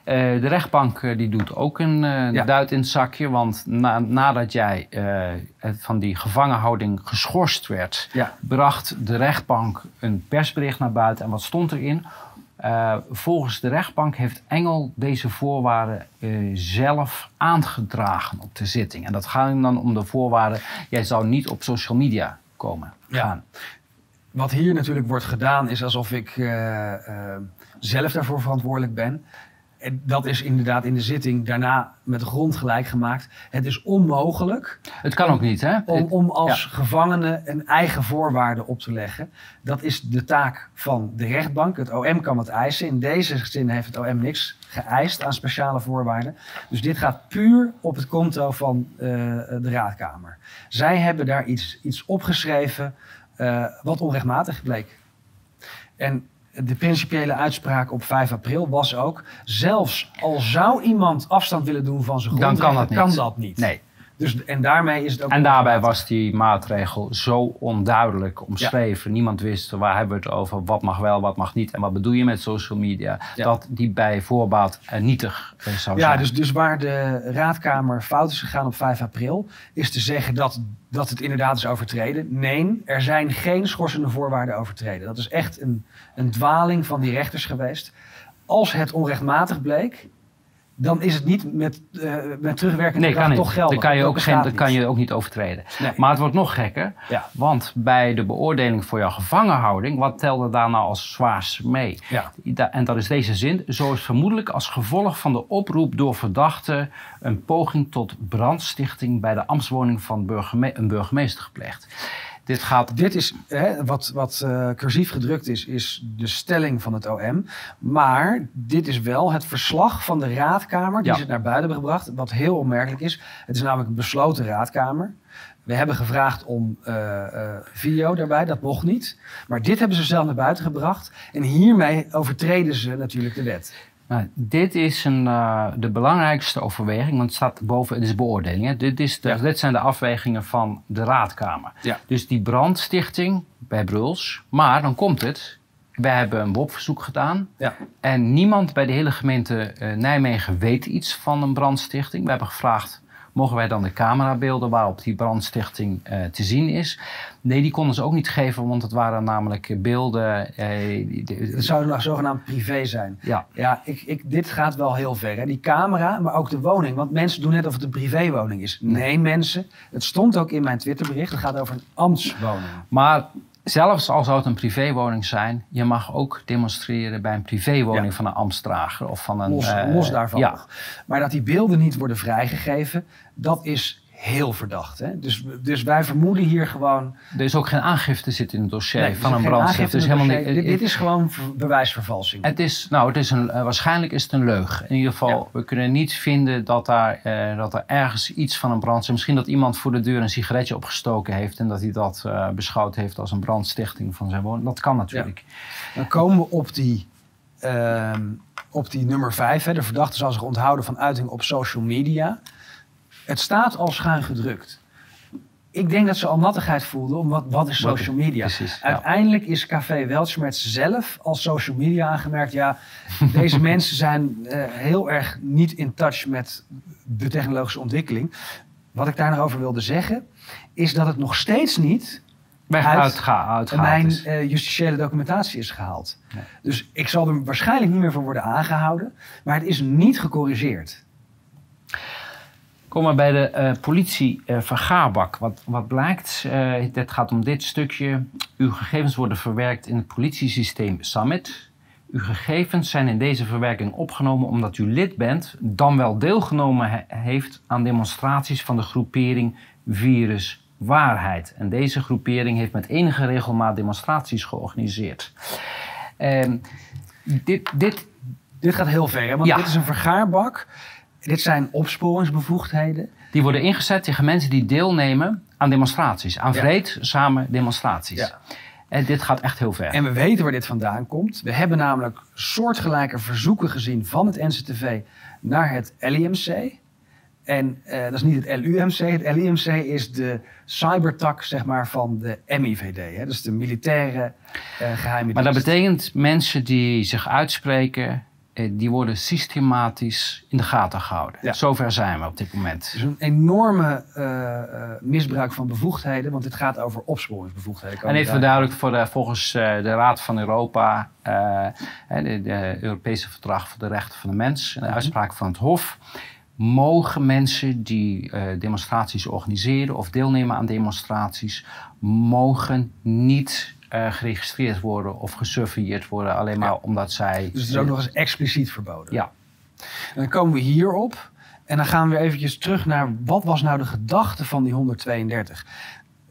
De rechtbank die doet ook een Ja. duit in het zakje. Want na- nadat jij van die gevangenhouding geschorst werd, Ja. bracht de rechtbank een persbericht naar buiten. En wat stond erin? Eh, volgens de rechtbank heeft Engel deze voorwaarden eh, zelf aangedragen op de zitting. En dat gaat dan om de voorwaarden: jij zou niet op social media komen. Ja. gaan. Wat hier natuurlijk wordt gedaan is alsof ik eh, zelf daarvoor verantwoordelijk ben. En dat is inderdaad in de zitting daarna met de grond gelijk gemaakt. Het is onmogelijk Het kan ook niet, hè? om, om als gevangene een eigen voorwaarde op te leggen. Dat is de taak van de rechtbank. Het OM kan het eisen. In deze zin heeft het OM niks geëist aan speciale voorwaarden. Dus dit gaat puur op het konto van eh, de raadkamer. Zij hebben daar iets, iets opgeschreven eh, wat onrechtmatig bleek. En de principiële uitspraak op 5 april was ook... zelfs al zou iemand afstand willen doen van zijn Dan kan grondrechten, dat niet. kan dat niet. Nee. Dus, en daarmee is het ook En daarbij was die maatregel zo onduidelijk omschreven. Niemand wist waar hebben we het over, wat mag wel, wat mag niet en wat bedoel je met social media. Ja. Dat die bij voorbaat eh, nietig eh, zou Ja, zijn. dus, dus waar de raadkamer fout is gegaan op 5 april, is te zeggen dat, dat het inderdaad is overtreden. Nee, er zijn geen schorsende voorwaarden overtreden. Dat is echt een, een dwaling van die rechters geweest. Als het onrechtmatig bleek, dan is het niet met, eh met terugwerkende Nee, kracht toch geldig. Dan kan je, ook geen, dan kan niet. je ook niet overtreden. Nee. Maar het wordt nog gekker. Ja. Want bij de beoordeling voor jouw gevangenhouding, wat telde daar nou als zwaars mee? Ja. En dat is deze zin. Zo is vermoedelijk als gevolg van de oproep door verdachten een poging tot brandstichting bij de ambtswoning van een burgemeester gepleegd. Dit gaat Dit is, hè, wat, wat eh, cursief gedrukt is, is de stelling van het OM. Maar dit is wel het verslag van de raadkamer die Ja. ze naar buiten hebben gebracht. Wat heel opmerkelijk is. Het is namelijk een besloten raadkamer. We hebben gevraagd om eh, eh, video daarbij, dat mocht niet. Maar dit hebben ze zelf naar buiten gebracht. En hiermee overtreden ze natuurlijk de wet. Nou, dit is een, eh, de belangrijkste overweging, want het staat boven, het is beoordeling. Hè? Dit, is de, Ja. dit zijn de afwegingen van de raadkamer. Ja. Dus die brandstichting bij Bruls. Maar dan komt het. Wij hebben een WOP-verzoek gedaan. Ja. En niemand bij de hele gemeente eh, Nijmegen weet iets van een brandstichting. We hebben gevraagd, mogen wij dan de camerabeelden waarop die brandstichting eh, te zien is? Nee, die konden ze ook niet geven, want het waren namelijk beelden... eh, die- die- Het zou nog zogenaamd privé zijn. ja, Ja, ik, ik, dit gaat wel heel ver. Hè? Die camera, maar ook de woning. Want mensen doen net of het een privéwoning is. Nee, mensen. Het stond ook in mijn Twitterbericht. Het gaat over een ambtswoning. Maar zelfs al zou het een privéwoning zijn, je mag ook demonstreren bij een privéwoning Ja. van een ambtsdrager of van een. Los, eh, los daarvan Ja. Maar dat die beelden niet worden vrijgegeven, dat is heel verdacht. Hè? Dus, dus wij vermoeden hier gewoon... er is ook geen aangifte zit in het dossier Nee, er van een brandstichting. aangifte Dus helemaal niet. dit, dit is gewoon ver- bewijsvervalsing. Het is, nou, het is een, eh, waarschijnlijk is het een leug. In ieder geval, Ja. we kunnen niet vinden dat, daar, eh, dat er ergens iets van een brand is. Misschien dat iemand voor de deur een sigaretje opgestoken heeft en dat hij dat eh, beschouwd heeft als een brandstichting van zijn woning. Dat kan natuurlijk. Dan komen we op die, ehm, op die nummer 5. Hè. De verdachte zal zich onthouden van uiting op social media. Het staat al schuin gedrukt. Ik denk dat ze al nattigheid voelden om wat, wat is social media. precies, ja. Uiteindelijk is Café Weltschmerz zelf als social media aangemerkt. Ja, deze mensen zijn eh, heel erg niet in touch met de technologische ontwikkeling. Wat ik daar nog over wilde zeggen, is dat het nog steeds niet Uit- uitga, uitgehaald mijn eh, justitiële documentatie is gehaald. Dus ik zal er waarschijnlijk niet meer voor worden aangehouden. Maar het is niet gecorrigeerd. Komen we bij de uh, politie uh, vergaarbak. Wat, wat blijkt, uh, het gaat om dit stukje. Uw gegevens worden verwerkt in het politiesysteem Summit. Uw gegevens zijn in deze verwerking opgenomen omdat u lid bent, dan wel deelgenomen he heeft aan demonstraties van de groepering Virus Waarheid. En deze groepering heeft met enige regelmaat demonstraties georganiseerd. Ehm, dit, dit, dit gaat heel ver, hè? want dit is een vergaarbak. Dit zijn opsporingsbevoegdheden. Die worden ingezet tegen mensen die deelnemen aan demonstraties, aan vreedzame demonstraties. Ja. En dit gaat echt heel ver. En we weten waar dit vandaan komt. We hebben namelijk soortgelijke verzoeken gezien van het NCTV naar het LIMC. En uh, dat is niet het LUMC. Het LIMC is de cybertak zeg maar, van de MIVD. Hè? Dus de militaire uh, geheime Maar dat betekent mensen die zich uitspreken eh, die worden systematisch in de gaten gehouden. Ja. Zover zijn we op dit moment. Dus een enorme uh, misbruik van bevoegdheden, want dit gaat over opsporingsbevoegdheden. En even duidelijk, voor de, volgens uh, de Raad van Europa, de, de, Europese Verdrag voor de Rechten van de Mens, en de mhm. uitspraak van het Hof, mogen mensen die demonstraties organiseren of deelnemen aan demonstraties, mogen niet uh, geregistreerd worden of gesurveilleerd worden alleen maar omdat zij. Dus het is ook nog eens expliciet verboden. Ja. En dan komen we hierop en dan gaan we eventjes terug naar wat was nou de gedachte van die 132.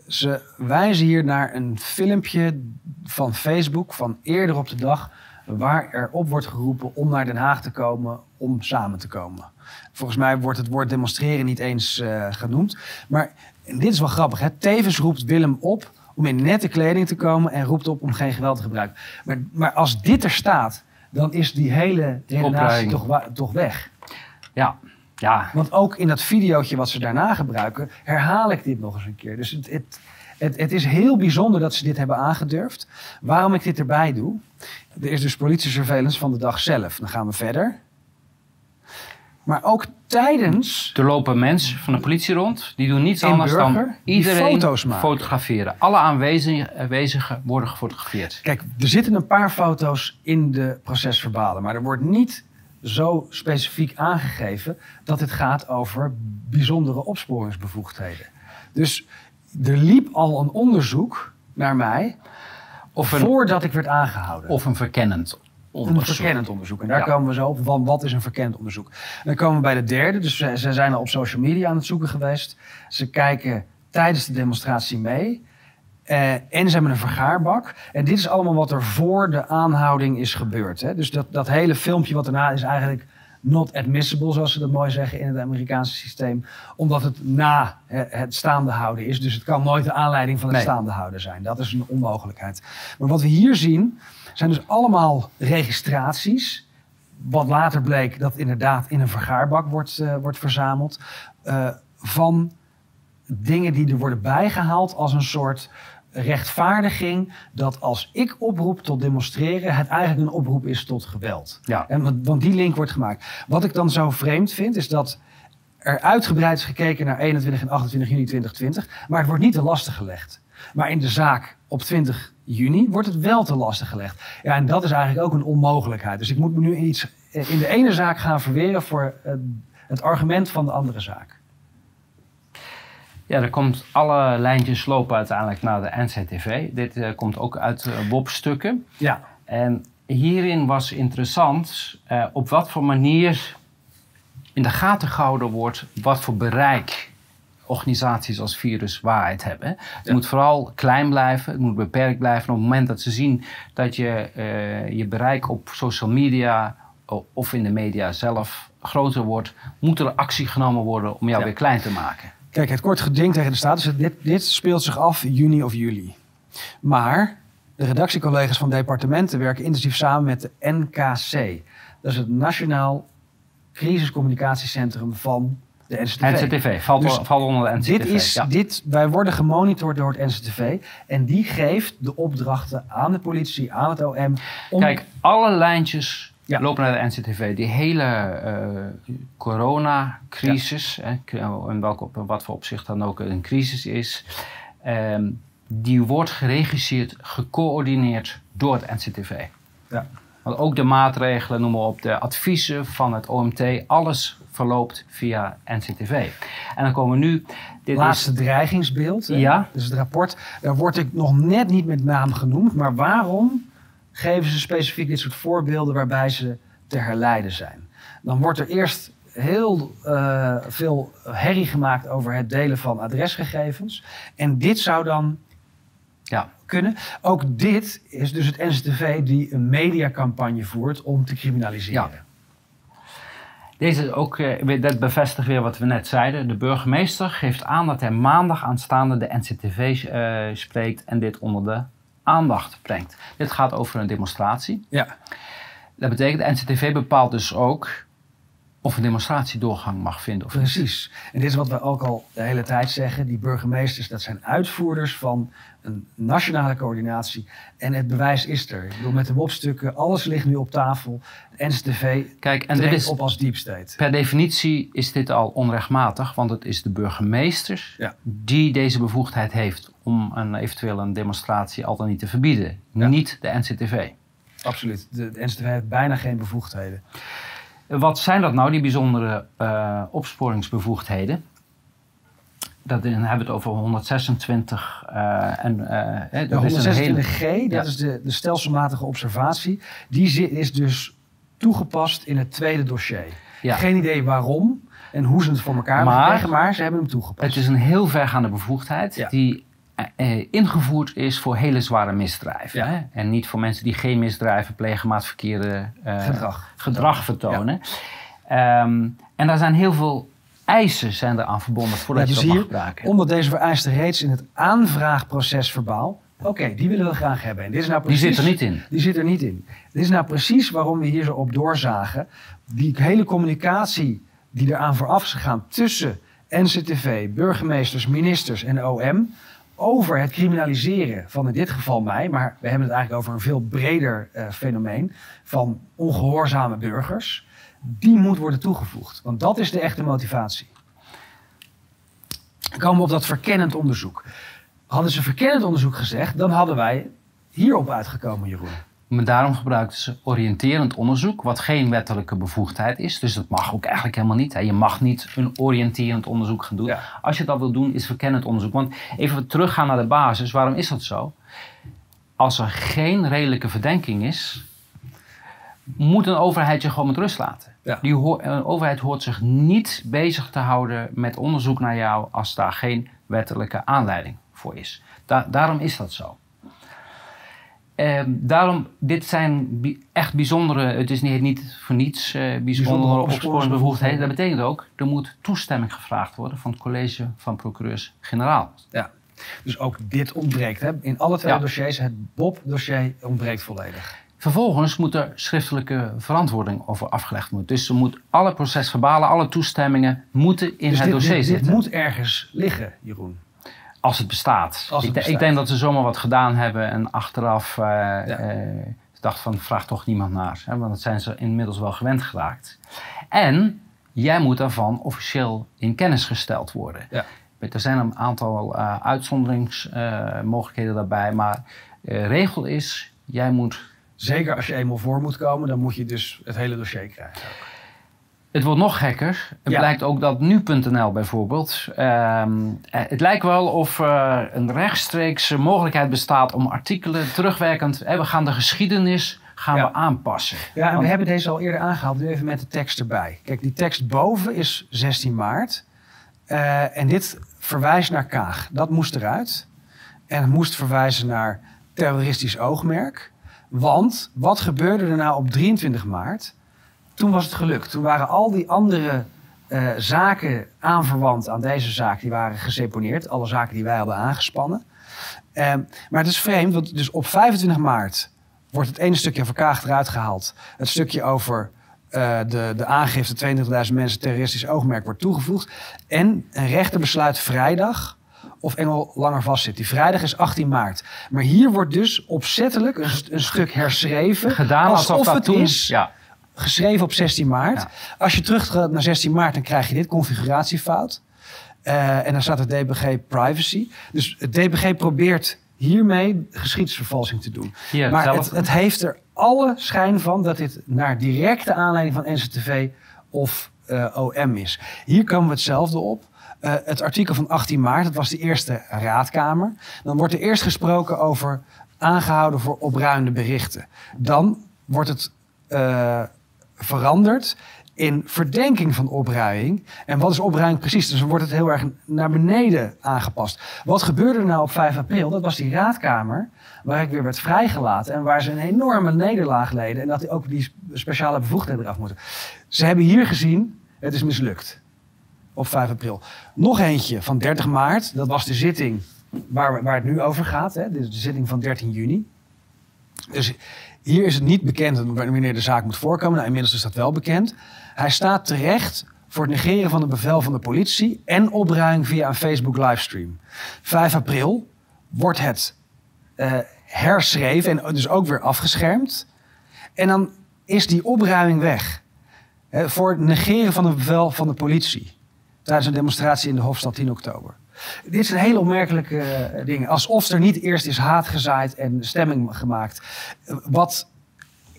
Ze wijzen hier naar een filmpje van Facebook van eerder op de dag waar er op wordt geroepen om naar Den Haag te komen om samen te komen. Volgens mij wordt het woord demonstreren niet eens uh, genoemd. Maar dit is wel grappig. Hè? Tevens roept Willem op om in nette kleding te komen en roept op om geen geweld te gebruiken. Maar, maar als dit er staat, dan is die hele redenatie toch, toch weg. Ja. Ja. Want ook in dat videootje wat ze daarna gebruiken, herhaal ik dit nog eens een keer. Dus het, het, het, het, is heel bijzonder dat ze dit hebben aangedurfd. Waarom ik dit erbij doe, er is dus politie-surveillance van de dag zelf. Dan gaan we verder. Maar ook tijdens. Er lopen mensen van de politie rond. Die doen niets anders dan iedereen foto's maken. fotograferen. Alle aanwezigen worden gefotografeerd. Kijk, er zitten een paar foto's in de procesverbalen. Maar er wordt niet zo specifiek aangegeven dat het gaat over bijzondere opsporingsbevoegdheden. Dus er liep al een onderzoek naar mij. Of een, voordat ik werd aangehouden. Of een verkennend een verkennend onderzoek. En daar komen we zo op van wat is een verkennend onderzoek. En dan komen we bij de derde. Dus ze, ze zijn al op social media aan het zoeken geweest. Ze kijken tijdens de demonstratie mee. Uh, en ze hebben een vergaarbak. En dit is allemaal wat er voor de aanhouding is gebeurd. Hè? Dus dat, dat hele filmpje wat erna is eigenlijk not admissible, zoals ze dat mooi zeggen in het Amerikaanse systeem. Omdat het na het staande houden is. Dus het kan nooit de aanleiding van het staande houden zijn. Dat is een onmogelijkheid. Maar wat we hier zien, zijn dus allemaal registraties. Wat later bleek dat inderdaad in een vergaarbak wordt, uh, wordt verzameld. Uh, van dingen die er worden bijgehaald als een soort rechtvaardiging dat als ik oproep tot demonstreren, het eigenlijk een oproep is tot geweld. Ja. En, want, want die link wordt gemaakt. Wat ik dan zo vreemd vind, is dat er uitgebreid is gekeken naar 21 en 28 juni 2020, maar het wordt niet te lastig gelegd. Maar in de zaak op 20 juni wordt het wel te lastig gelegd. Ja, en dat is eigenlijk ook een onmogelijkheid. Dus ik moet me nu iets in de ene zaak gaan verweren voor het argument van de andere zaak. Ja, er komt alle lijntjes lopen uiteindelijk naar de NCTV. Dit uh, komt ook uit uh, WOP-stukken. Ja. En hierin was interessant uh, op wat voor manier in de gaten gehouden wordt wat voor bereik organisaties als Virus Waarheid hebben. Het moet vooral klein blijven, het moet beperkt blijven. op het moment dat ze zien dat je je bereik op social media of in de media zelf groter wordt, moet er actie genomen worden om jou weer klein te maken. Kijk, het kort geding tegen de status, dus dit, dit speelt zich af juni of juli. Maar de redactiecollega's van departementen werken intensief samen met de NKC. Dat is het Nationaal Crisiscommunicatiecentrum van de NCTV. NCTV, valt, dus valt onder de NCTV. Dit is, dit, wij worden gemonitord door het NCTV en die geeft de opdrachten aan de politie, aan het OM. Om... Kijk, alle lijntjes ja. lopen naar de NCTV. Die hele uh, coronacrisis, ja. en welke, op wat voor opzicht dan ook een crisis is, um, die wordt geregisseerd, gecoördineerd door het NCTV. Ja. Want ook de maatregelen, noem maar op, de adviezen van het OMT, alles verloopt via NCTV. En dan komen we nu... Dit Laatste dreigingsbeeld, ja. dus het rapport. Daar word ik nog net niet met naam genoemd, maar waarom geven ze specifiek dit soort voorbeelden waarbij ze te herleiden zijn? Dan wordt er eerst heel uh, veel herrie gemaakt over het delen van adresgegevens. En dit zou dan ja. kunnen. Ook dit is dus het NCTV die een mediacampagne voert om te criminaliseren. Ja. Deze is ook, uh, dat bevestigt weer wat we net zeiden. De burgemeester geeft aan dat hij maandag aanstaande de NCTV uh, eh, spreekt en dit onder de aandacht brengt. Dit gaat over een demonstratie. Ja. Dat betekent, de NCTV bepaalt dus ook of een demonstratie doorgang mag vinden. Of Precies. En dit is wat we ook al de hele tijd zeggen. Die burgemeesters, dat zijn uitvoerders van een nationale coördinatie. En het bewijs is er. Ik bedoel, met de WOP-stukken, alles ligt nu op tafel. De NCTV Kijk, en dit is, op als deep state. Per definitie is dit al onrechtmatig, want het is de burgemeester ja. die deze bevoegdheid heeft om een eventueel een demonstratie al dan niet te verbieden. Niet de NCTV. Absoluut. De, de NCTV heeft bijna geen bevoegdheden. Wat zijn dat nou, die bijzondere uh, opsporingsbevoegdheden? Dat, dan hebben we het over 126 uh, en uh, de 126G, dat is de, de stelselmatige observatie. Die is dus toegepast in het tweede dossier. Ja. Geen idee waarom en hoe ze het voor elkaar maar, krijgen, maar ze hebben hem toegepast. Het is een heel vergaande bevoegdheid die ingevoerd is voor hele zware misdrijven. Hè? En niet voor mensen die geen misdrijven plegen, maar het verkeerde uh, gedrag. gedrag vertonen. Um, en daar zijn heel veel eisen zijn er aan verbonden voordat ja, je dat mag gebruiken. Omdat deze vereisten reeds in het aanvraagproces verbaal. Oké, die willen we graag hebben. En dit is nou precies, die zit er niet in. Die zit er niet in. Dit is nou precies waarom we hier zo op doorzagen. Die hele communicatie die eraan vooraf is gegaan tussen NCTV, burgemeesters, ministers en OM over het criminaliseren van in dit geval mij, maar we hebben het eigenlijk over een veel breder uh, fenomeen van ongehoorzame burgers, die moet worden toegevoegd. Want dat is de echte motivatie. Dan komen we op dat verkennend onderzoek. Hadden ze verkennend onderzoek gezegd, dan hadden wij hierop uitgekomen, Jeroen. Maar daarom gebruikten ze oriënterend onderzoek, wat geen wettelijke bevoegdheid is. Dus dat mag ook eigenlijk helemaal niet. Je mag niet een oriënterend onderzoek gaan doen. Als je dat wil doen, is verkennend onderzoek. Want even teruggaan naar de basis. Waarom is dat zo? Als er geen redelijke verdenking is, moet een overheid je gewoon met rust laten. Die een overheid hoort zich niet bezig te houden met onderzoek naar jou als daar geen wettelijke aanleiding voor is. daarom is dat zo. Uh, daarom, dit zijn echt bijzondere, het is niet, niet voor niets uh, bijzondere opsporingsbevoegdheden. Dat betekent ook, er moet toestemming gevraagd worden van het college van procureurs-generaal. Ja, dus ook dit ontbreekt. Hè? In alle twee dossiers, het BOP-dossier ontbreekt volledig. Vervolgens moet er schriftelijke verantwoording over afgelegd worden. Dus er moet alle procesverbalen, alle toestemmingen moeten in dus het dossier dit, zitten. Dit moet ergens liggen, Jeroen. Als het bestaat. Als het ik, bestaat. ik, denk dat ze zomaar wat gedaan hebben en achteraf uh, ja. uh, dacht van vraag toch niemand naar. Hè, want dat zijn ze inmiddels wel gewend geraakt. En jij moet daarvan officieel in kennis gesteld worden. Ja. Er zijn een aantal uh, uitzonderingsmogelijkheden daarbij, maar regel is, jij moet... Zeker als je eenmaal voor moet komen, dan moet je dus het hele dossier krijgen. Het wordt nog gekker. Het blijkt ook dat nu.nl bijvoorbeeld. Ehm, eh, het lijkt wel of er een rechtstreeks mogelijkheid bestaat om artikelen terugwerkend. we gaan de geschiedenis gaan we aanpassen. Ja, en we hebben deze al eerder aangehaald. Nu even met de tekst erbij. Kijk, die tekst boven is 16 maart. Uh, en dit verwijst naar Kaag. Dat moest eruit. En het moest verwijzen naar terroristisch oogmerk. Want wat gebeurde er nou op 23 maart? Toen was het gelukt. Toen waren al die andere uh, zaken aanverwant aan deze zaak, die waren geseponeerd. Alle zaken die wij hadden aangespannen. Uh, maar het is vreemd, want dus op 25 maart wordt het ene stukje van Kaag eruit gehaald. Het stukje over uh, de, de aangifte 22.000 mensen terroristisch oogmerk wordt toegevoegd. En een rechter besluit vrijdag of Engel langer vastzit. Die vrijdag is 18 maart. Maar hier wordt dus opzettelijk een, een stuk herschreven. Gedaan alsof, alsof dat toen, is. Ja geschreven op 16 maart. Als je terug gaat naar 16 maart, dan krijg je dit configuratiefout. Uh, en dan staat het DBG privacy. Dus het DBG probeert hiermee geschiedsvervalsing te doen. maar het, het, heeft er alle schijn van dat dit naar directe aanleiding van NCTV of eh, OM is. Hier komen we hetzelfde op. Uh, het artikel van 18 maart, dat was de eerste raadkamer. Dan wordt er eerst gesproken over aangehouden voor opruimende berichten. Dan wordt het veranderd in verdenking van opruiing. En wat is opruiming precies? Dus wordt het heel erg naar beneden aangepast. Wat gebeurde er nou op 5 april? Dat was die raadkamer waar ik weer werd vrijgelaten en waar ze een enorme nederlaag leden en dat die ook die speciale bevoegdheden eraf moeten. Ze hebben hier gezien, het is mislukt op 5 april. Nog eentje van 30 maart, dat was de zitting waar, waar het nu over gaat, hè, de zitting van 13 juni. Dus hier is het niet bekend wanneer de zaak moet voorkomen. Nou, inmiddels is dat wel bekend. Hij staat terecht voor het negeren van een bevel van de politie en opruiming via een Facebook livestream. 5 april wordt het uh, herschreven en dus ook weer afgeschermd. En dan is die opruiming weg. Voor het negeren van een bevel van de politie. Tijdens een demonstratie in de Hofstad 10 oktober. Dit zijn hele opmerkelijke uh, dingen. Alsof er niet eerst is haat gezaaid en stemming gemaakt. Wat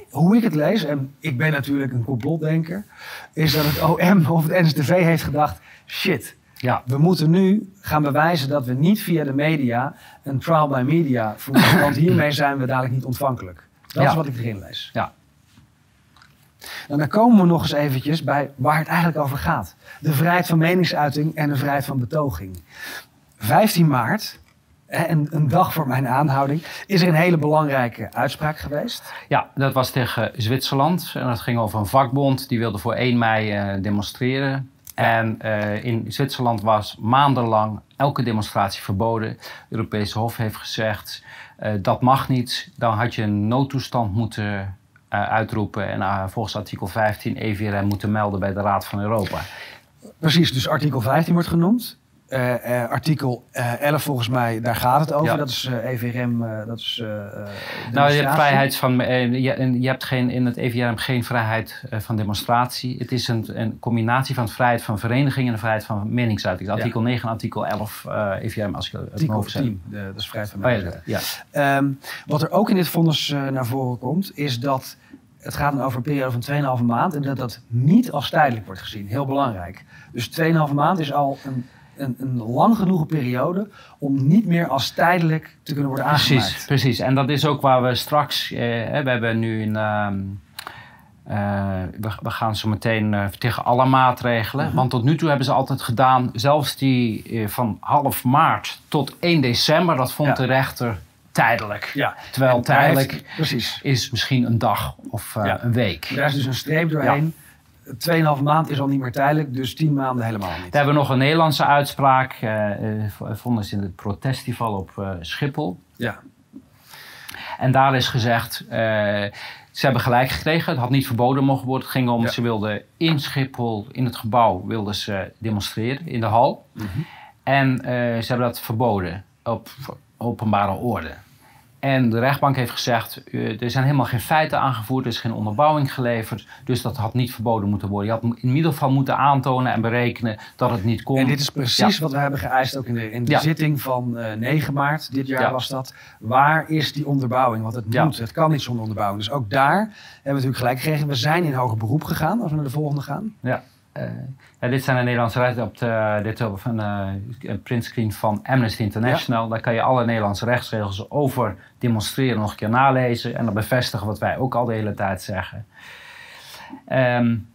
hoe ik het lees, en ik ben natuurlijk een complotdenker, is dat het OM of het NSTV heeft gedacht: shit, ja. we moeten nu gaan bewijzen dat we niet via de media een trial by media voeren, want hiermee zijn we dadelijk niet ontvankelijk. Dat is wat ik erin lees. Ja. En dan komen we nog eens eventjes bij waar het eigenlijk over gaat. De vrijheid van meningsuiting en de vrijheid van betoging. 15 maart en een dag voor mijn aanhouding, is er een hele belangrijke uitspraak geweest. Ja, dat was tegen Zwitserland. En dat ging over een vakbond die wilde voor 1 mei uh, demonstreren. En uh, in Zwitserland was maandenlang elke demonstratie verboden. Het Europese Hof heeft gezegd uh, dat mag niet. Dan had je een noodtoestand moeten uitroepen en volgens artikel 15 EVRM moeten melden bij de Raad van Europa. Precies, dus artikel 15 wordt genoemd. Uh, uh, artikel uh, 11 volgens mij, daar gaat het over. Ja. Dat is EVRM, dat is Nou, je hebt vrijheid van... Je, je, hebt geen, in het EVRM geen vrijheid van demonstratie. Het is een, een, combinatie van vrijheid van vereniging en de vrijheid van meningsuiting. Artikel ja. 9 en artikel 11 EVRM, als ik het artikel 10, de, dat is vrijheid van meningsuiting. Oh, ja. Um, wat er ook in dit vonnis naar voren komt, is dat... Het gaat dan over een periode van 2,5 maand en dat dat niet als tijdelijk wordt gezien. Heel belangrijk. Dus 2,5 maand is al een een, een lang genoeg periode om niet meer als tijdelijk te kunnen worden aangemaakt. Precies, precies. En dat is ook waar we straks, eh, we hebben nu een... Uh, uh, we, we, gaan zo meteen uh, tegen alle maatregelen. -hmm. Want tot nu toe hebben ze altijd gedaan, zelfs die uh, van half maart tot 1 december, dat vond ja. de rechter tijdelijk. Ja. Terwijl en tijdelijk heeft, is misschien een dag of ja. een week. Daar is dus een streep doorheen. 2,5 maand is al niet meer tijdelijk, dus 10 maanden helemaal niet. We hebben nog een Nederlandse uitspraak. Uh, vonden ze in het protestival op uh, Schiphol. Ja. En daar is gezegd, uh, ze hebben gelijk gekregen. Het had niet verboden mogen worden. Het ging om, ja. ze wilden in Schiphol, in het gebouw, wilden ze demonstreren in de hal. Mm -hmm. En ze hebben dat verboden op openbare orde. En de rechtbank heeft gezegd, er zijn helemaal geen feiten aangevoerd, er is geen onderbouwing geleverd, dus dat had niet verboden moeten worden. Je had in ieder geval moeten aantonen en berekenen dat het niet kon. En dit is precies ja. wat we hebben geëist ook in de, in de ja. zitting van uh, 9 maart, dit jaar ja. was dat. Waar is die onderbouwing? Want het moet, het kan niet zonder onderbouwing. Dus ook daar hebben we natuurlijk gelijk gekregen. We zijn in hoger beroep gegaan, als we naar de volgende gaan. Ja. Ja, dit zijn de Nederlandse rechten op de, dit op een uh, printscreen van Amnesty International. Ja. Daar kan je alle Nederlandse rechtsregels over demonstreren nog een keer nalezen. En dan bevestigen wat wij ook al de hele tijd zeggen. Um,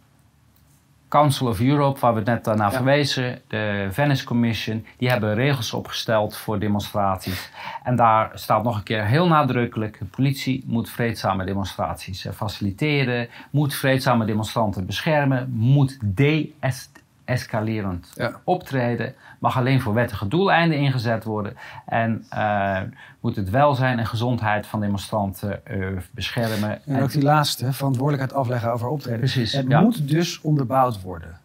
Council of Europe, waar we net naar ja. verwezen, de Venice Commission, die hebben regels opgesteld voor demonstraties. En daar staat nog een keer heel nadrukkelijk: de politie moet vreedzame demonstraties faciliteren, moet vreedzame demonstranten beschermen, moet de-escalerend ja. optreden, mag alleen voor wettige doeleinden ingezet worden en uh, moet het welzijn en gezondheid van demonstranten uh, beschermen. En ook die laatste, verantwoordelijkheid afleggen over optreden. Precies. Het ja. moet dus onderbouwd worden.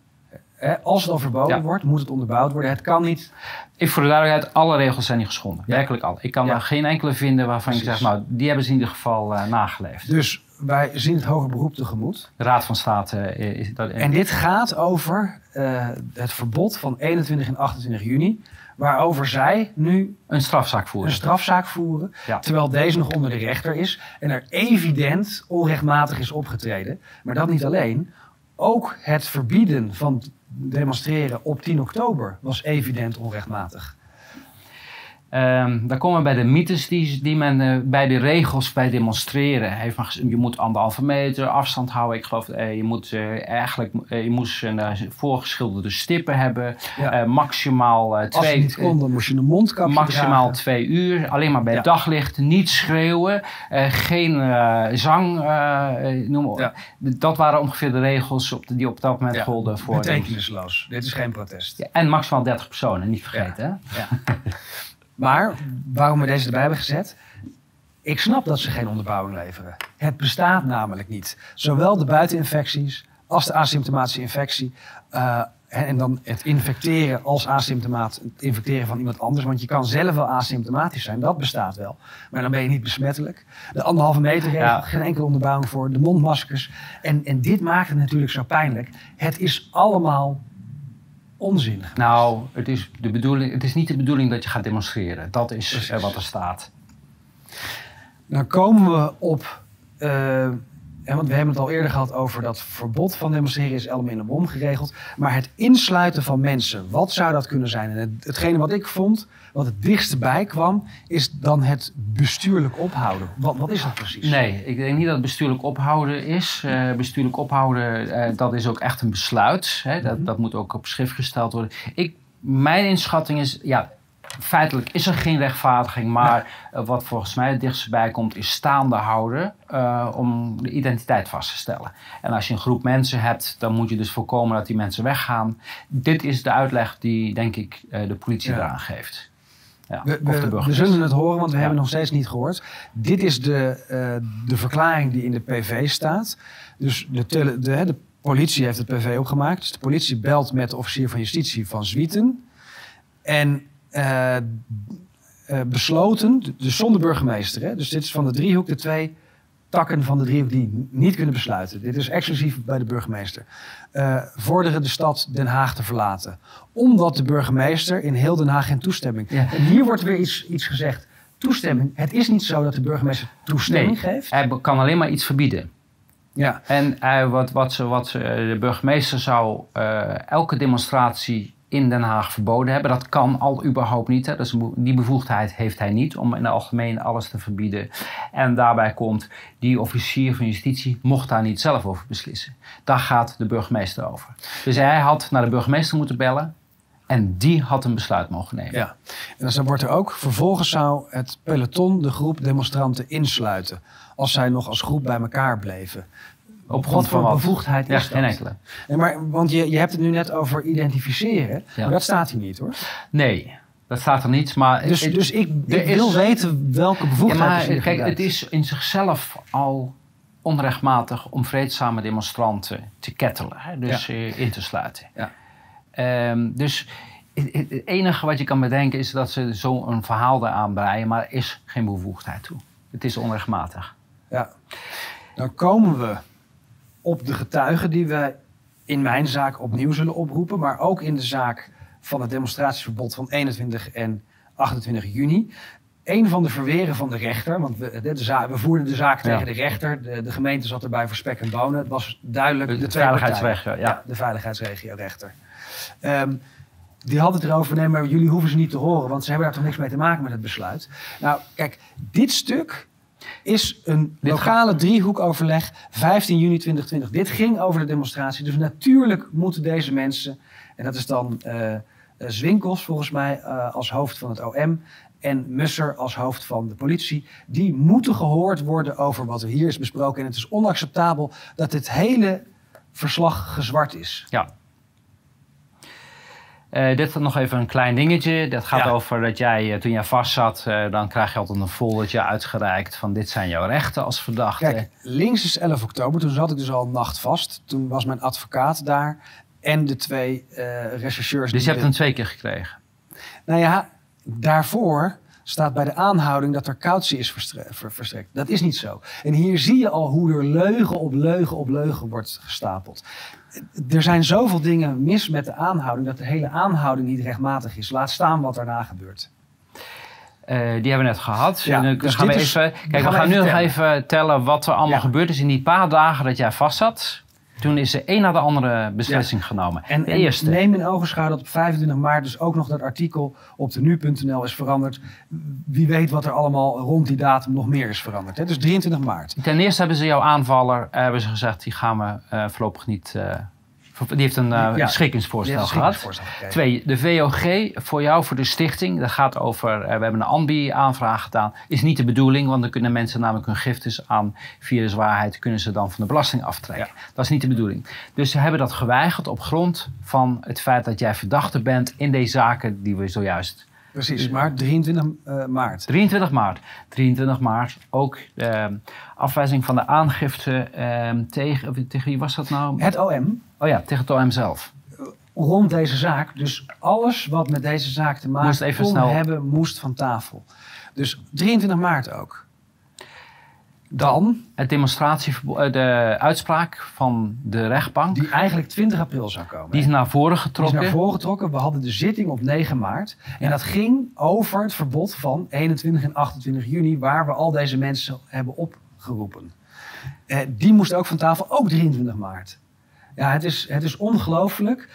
Als het al verboden ja. wordt, moet het onderbouwd worden. Het kan niet. Ik voor de duidelijkheid, alle regels zijn niet geschonden. Ja. Werkelijk alle. Ik kan daar geen enkele vinden waarvan Precies. je zegt, nou, die hebben ze in ieder geval uh, nageleefd. Dus wij zien het hoger beroep tegemoet. De Raad van State uh, is dat. En dit gaat over uh, het verbod van 21 en 28 juni waarover zij nu Een strafzaak voeren. een strafzaak voeren, Ja. terwijl deze nog onder de rechter is en er evident onrechtmatig is opgetreden. Maar dat niet alleen, ook het verbieden van demonstreren op 10 oktober was evident onrechtmatig. Ehm, dan komen we bij de mythes die, die men eh, bij de regels bij demonstreren heeft. Je moet anderhalve meter afstand houden. Ik geloof, eh, je moet eh, eigenlijk je moest een voorgeschilderde stippen hebben. Ja. Maximaal eh, Als je twee, niet kon, dan moest je een mondkapje maximaal dragen. twee uur. Alleen maar bij Ja. daglicht. Niet schreeuwen. geen zang. noem. Ja. Dat waren ongeveer de regels op de- die op dat moment golden voor. Betekenisloos. Dit is geen protest. En maximaal 30 personen, niet vergeten. Hè? Maar waarom we deze erbij hebben gezet? Ik snap dat ze geen onderbouwing leveren. Het bestaat namelijk niet. Zowel de buiteninfecties als de asymptomatische infectie. eh, en en dan het infecteren als asymptomaat, het infecteren van iemand anders. Want je kan zelf wel asymptomatisch zijn, dat bestaat wel. Maar dan ben je niet besmettelijk. De anderhalve meter regel, Ja. geen enkele onderbouwing voor. De mondmaskers. En, en dit maakt het natuurlijk zo pijnlijk. Het is allemaal onzin. Nou, het is, de bedoeling, het is niet de bedoeling dat je gaat demonstreren. Dat is eh, wat er staat. Dan komen we op. eh, en want we hebben het al eerder gehad over dat verbod van demonstreren is allemaal in een bom geregeld. Maar het insluiten van mensen, wat zou dat kunnen zijn? En het, hetgene wat ik vond, wat het dichtst bij kwam, is dan het bestuurlijk ophouden. Wat, wat is dat precies? Nee, ik denk niet dat het bestuurlijk ophouden is. Eh, bestuurlijk ophouden, eh, dat is ook echt een besluit. Hè? Dat, dat moet ook op schrift gesteld worden. Ik, mijn inschatting is, ja, feitelijk is er geen rechtvaardiging. Maar eh, wat volgens mij het dichtst bij komt, is staande houden om de identiteit vast te stellen. En als je een groep mensen hebt, dan moet je dus voorkomen dat die mensen weggaan. Dit is de uitleg die, denk ik, de politie Ja. eraan geeft. Ja, We, of de we, we zullen het horen, want we hebben het nog steeds niet gehoord. Dit is de, eh, de verklaring die in de PV staat. Dus de, tele- de, hè, de politie heeft het PV opgemaakt. Dus de politie belt met de officier van justitie van Zwieten. En eh, eh, besloten, dus zonder burgemeester. Hè? Dus dit is van de driehoek de twee takken van de driehoek die niet kunnen besluiten. Dit is exclusief bij de burgemeester. Eh, vorderen de stad Den Haag te verlaten. Omdat de burgemeester in heel Den Haag geen toestemming. Ja. En hier wordt weer iets, iets gezegd. Toestemming. Het is niet zo dat de burgemeester toestemming Nee, geeft. hij kan alleen maar iets verbieden. Ja. En eh, wat, wat, ze, wat ze, de burgemeester zou eh, elke demonstratie in Den Haag verboden hebben. Dat kan al überhaupt niet. Hè. Dus die bevoegdheid heeft hij niet om in het algemeen alles te verbieden. En daarbij komt, die officier van justitie mocht daar niet zelf over beslissen. Daar gaat de burgemeester over. Dus hij had naar de burgemeester moeten bellen. En die had een besluit mogen nemen. Ja, en dan wordt er ook, vervolgens zou het peloton de groep demonstranten insluiten. Als zij nog als groep bij elkaar bleven. Op grond van wat? bevoegdheid Ja, is dat? geen enkele. Nee, maar, want je, je hebt het nu net over identificeren. Ja. Maar dat staat hier niet hoor. Nee, dat staat er niet. Maar Dus, het- dus ik, ik wil is- weten welke Ja, bevoegdheid maar is hier kijk, gebruikt. het is in zichzelf al onrechtmatig om vreedzame demonstranten te kettelen, hè, dus eh, in te sluiten. Ja. Ehm, dus het, enige wat je kan bedenken is dat ze zo een verhaal eraan breien, maar er is geen bevoegdheid toe. Het is onrechtmatig. Ja. Dan komen we op de getuigen die we in mijn zaak opnieuw zullen oproepen, maar ook in de zaak van het demonstratieverbod van 21 en 28 juni. Een van de verweren van de rechter, want we, de, we voerden de zaak Ja. tegen de rechter, de, de gemeente zat erbij voor spek en bonen. Het was duidelijk de, veiligheidsregio, ja. de veiligheidsregio-rechter. Ehm, die had het erover, nee, maar jullie hoeven ze niet te horen, want ze hebben daar toch niks mee te maken met het besluit. Nou, kijk, dit stuk is een lokale driehoekoverleg 15 juni 2020. Dit ging over de demonstratie. Dus natuurlijk moeten deze mensen, en dat is dan eh, eh, Zwinkels volgens mij eh, als hoofd van het OM en Musser als hoofd van de politie, die moeten gehoord worden over wat er hier is besproken. En het is onacceptabel dat dit hele verslag gezwart is. Ja. Eh, dit nog even een klein dingetje. Dat gaat Ja. over dat jij, eh, toen jij vast zat, eh, dan krijg je altijd een foldertje uitgereikt van dit zijn jouw rechten als verdachte. Kijk, links is 11 oktober. Toen zat ik dus al een nacht vast. Toen was mijn advocaat daar en de twee eh rechercheurs. dus je hebt hem twee keer gekregen. Nou ja, daarvoor staat bij de aanhouding dat er cautie is verstre- ver- verstrekt. Dat is niet zo. En hier zie je al hoe er leugen op leugen op leugen wordt gestapeld. Er zijn zoveel dingen mis met de aanhouding dat de hele aanhouding niet rechtmatig is. Laat staan wat daarna gebeurt. Eh, die hebben we net gehad. Ja, En dus gaan we is- kijk, gaan we we gaan nu nog even tellen wat er allemaal Ja. gebeurd is in die paar dagen dat jij vast zat. Toen is er één na de andere beslissing genomen. En, de en eerste. neem in ogenschouw dat op 25 maart dus ook nog dat artikel op de nu.nl is veranderd. Wie weet wat er allemaal rond die datum nog meer is veranderd. Hè? Dus 23 maart. Ten eerste hebben ze jouw aanvaller eh, hebben ze gezegd, die gaan we eh, voorlopig niet... eh, die heeft een eh Ja, schikkingsvoorstel gehad. Twee, de VOG voor jou, voor de stichting. Dat gaat over, eh, we hebben een ANBI-aanvraag gedaan. Is niet de bedoeling, want dan kunnen mensen namelijk hun giftes aan viruswaarheid... kunnen ze dan van de belasting aftrekken. Dat is niet de bedoeling. Dus ze hebben dat geweigerd op grond van het feit dat jij verdachte bent... in deze zaken die we zojuist... Precies, maar 23 eh, maart. 23 maart. 23 maart ook eh, afwijzing van de aangifte eh, tegen... Tegen wie was dat nou? Het OM Oh ja, tegen het OM zelf. rond deze zaak, dus alles wat met deze zaak te maken Moest even kon snel- hebben, moest van tafel. Dus 23 maart ook. Dan, Het demonstratie, de uitspraak van de rechtbank, die, die eigenlijk 20 april zou komen. is naar voren Die is getrokken. naar voren getrokken. We hadden de zitting op 9 maart. En dat ging over het verbod van 21 en 28 juni, waar we al deze mensen hebben opgeroepen. Eh, die moest ook van tafel, ook 23 maart. Ja, het is, het is ongelooflijk.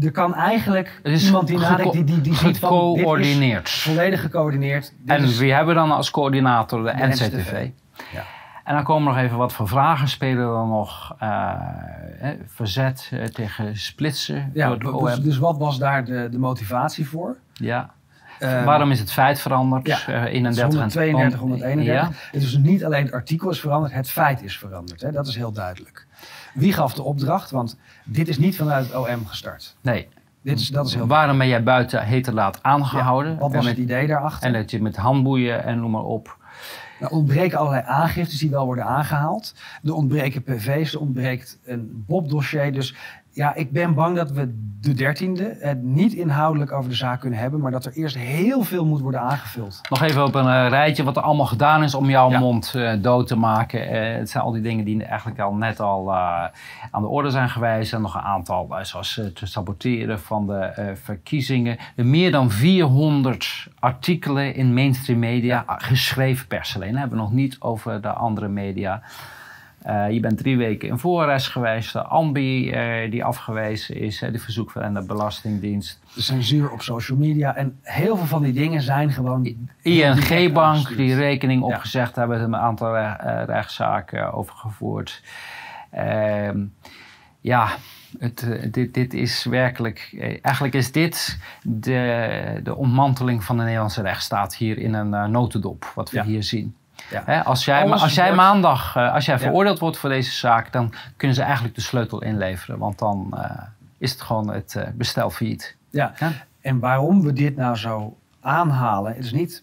Er kan eigenlijk Het is iemand die nadenkt, die, die, die ziet van, dit is gecoördineerd. volledig gecoördineerd. Dit En is- wie hebben we dan als coördinator? De, De NCTV. NCTV. Ja. En dan komen nog even wat voor vragen spelen dan nog. eh, verzet eh, tegen splitsen ja, door dus, dus wat was daar de, de motivatie voor? Ja. Eh, Waarom is het feit veranderd? Ja, Eh, Het is 31 en- 132, om- 131. Ja. Het is dus niet alleen het artikel is veranderd, het feit is veranderd. Hè? Dat is heel duidelijk. Wie gaf de opdracht? Want dit is niet vanuit het OM gestart. Nee. Dit is, dat is heel Waarom ben jij buiten heterlaat aangehouden? Ja, Wat was met- het idee daarachter? En dat je met handboeien en noem maar op. Er ontbreken allerlei aangiftes die wel worden aangehaald. Er ontbreken PV's, er ontbreekt een Bob-dossier. Dus ja, ik ben bang dat we de dertiende het niet inhoudelijk over de zaak kunnen hebben, maar dat er eerst heel veel moet worden aangevuld. Nog even op een eh, rijtje wat er allemaal gedaan is om jouw Ja. mond eh, dood te maken. Eh, het zijn al die dingen die eigenlijk al net al aan de orde zijn geweest. En nog een aantal, zoals te saboteren van de verkiezingen. Meer dan 400 artikelen in mainstream media, ah, geschreven pers alleen. Hebben we nog niet over de andere media. Eh, je bent drie weken in voorarrest geweest. De AMBI eh, die afgewezen is, eh, de verzoek van de Belastingdienst. De censuur op social media en heel veel van die dingen zijn gewoon. ING-bank die rekening Ja. opgezegd hebben, een aantal re- rechtszaken over gevoerd. Ehm, ja, het, dit, dit is werkelijk. eigenlijk is dit de, de ontmanteling van de Nederlandse rechtsstaat hier in een notendop, wat we Ja. hier zien. Ja. Hè, als jij, Alles als jij wordt- maandag, eh, als jij veroordeeld wordt voor deze zaak, dan kunnen ze eigenlijk de sleutel inleveren, want dan eh, is het gewoon het eh, bestel failliet. Ja. En waarom we dit nou zo aanhalen, is niet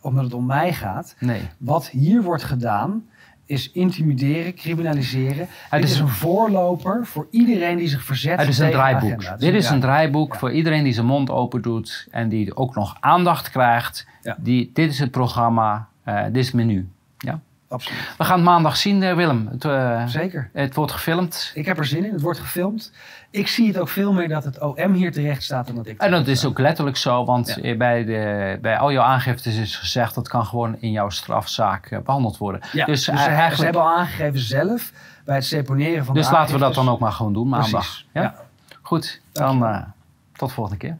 omdat het om mij gaat. Nee. Wat hier wordt gedaan is intimideren, criminaliseren. Het Dit is- is een voorloper voor iedereen die zich verzet Het is een draaiboek. Dit is een draaiboek Ja. voor iedereen die zijn mond open doet en die ook nog aandacht krijgt. Ja. Die, dit is het programma, eh, dit is het menu. Ja? Absoluut. We gaan het maandag zien, eh, Willem. Het, eh, Zeker. het wordt gefilmd. Ik heb er zin in. Het wordt gefilmd. Ik zie het ook veel meer dat het OM hier terecht staat dan dat ik. En dat is ook letterlijk zo, want Ja. eh, bij, de, bij al jouw aangiftes is gezegd dat kan gewoon in jouw strafzaak eh, behandeld worden. Ja, dus dus, eh, ze, eigenlijk, ze hebben al aangegeven zelf bij het seponeren van dus de laten we dat dan ook maar gewoon doen maandag. Ja? Ja. Goed, dan eh, tot volgende keer.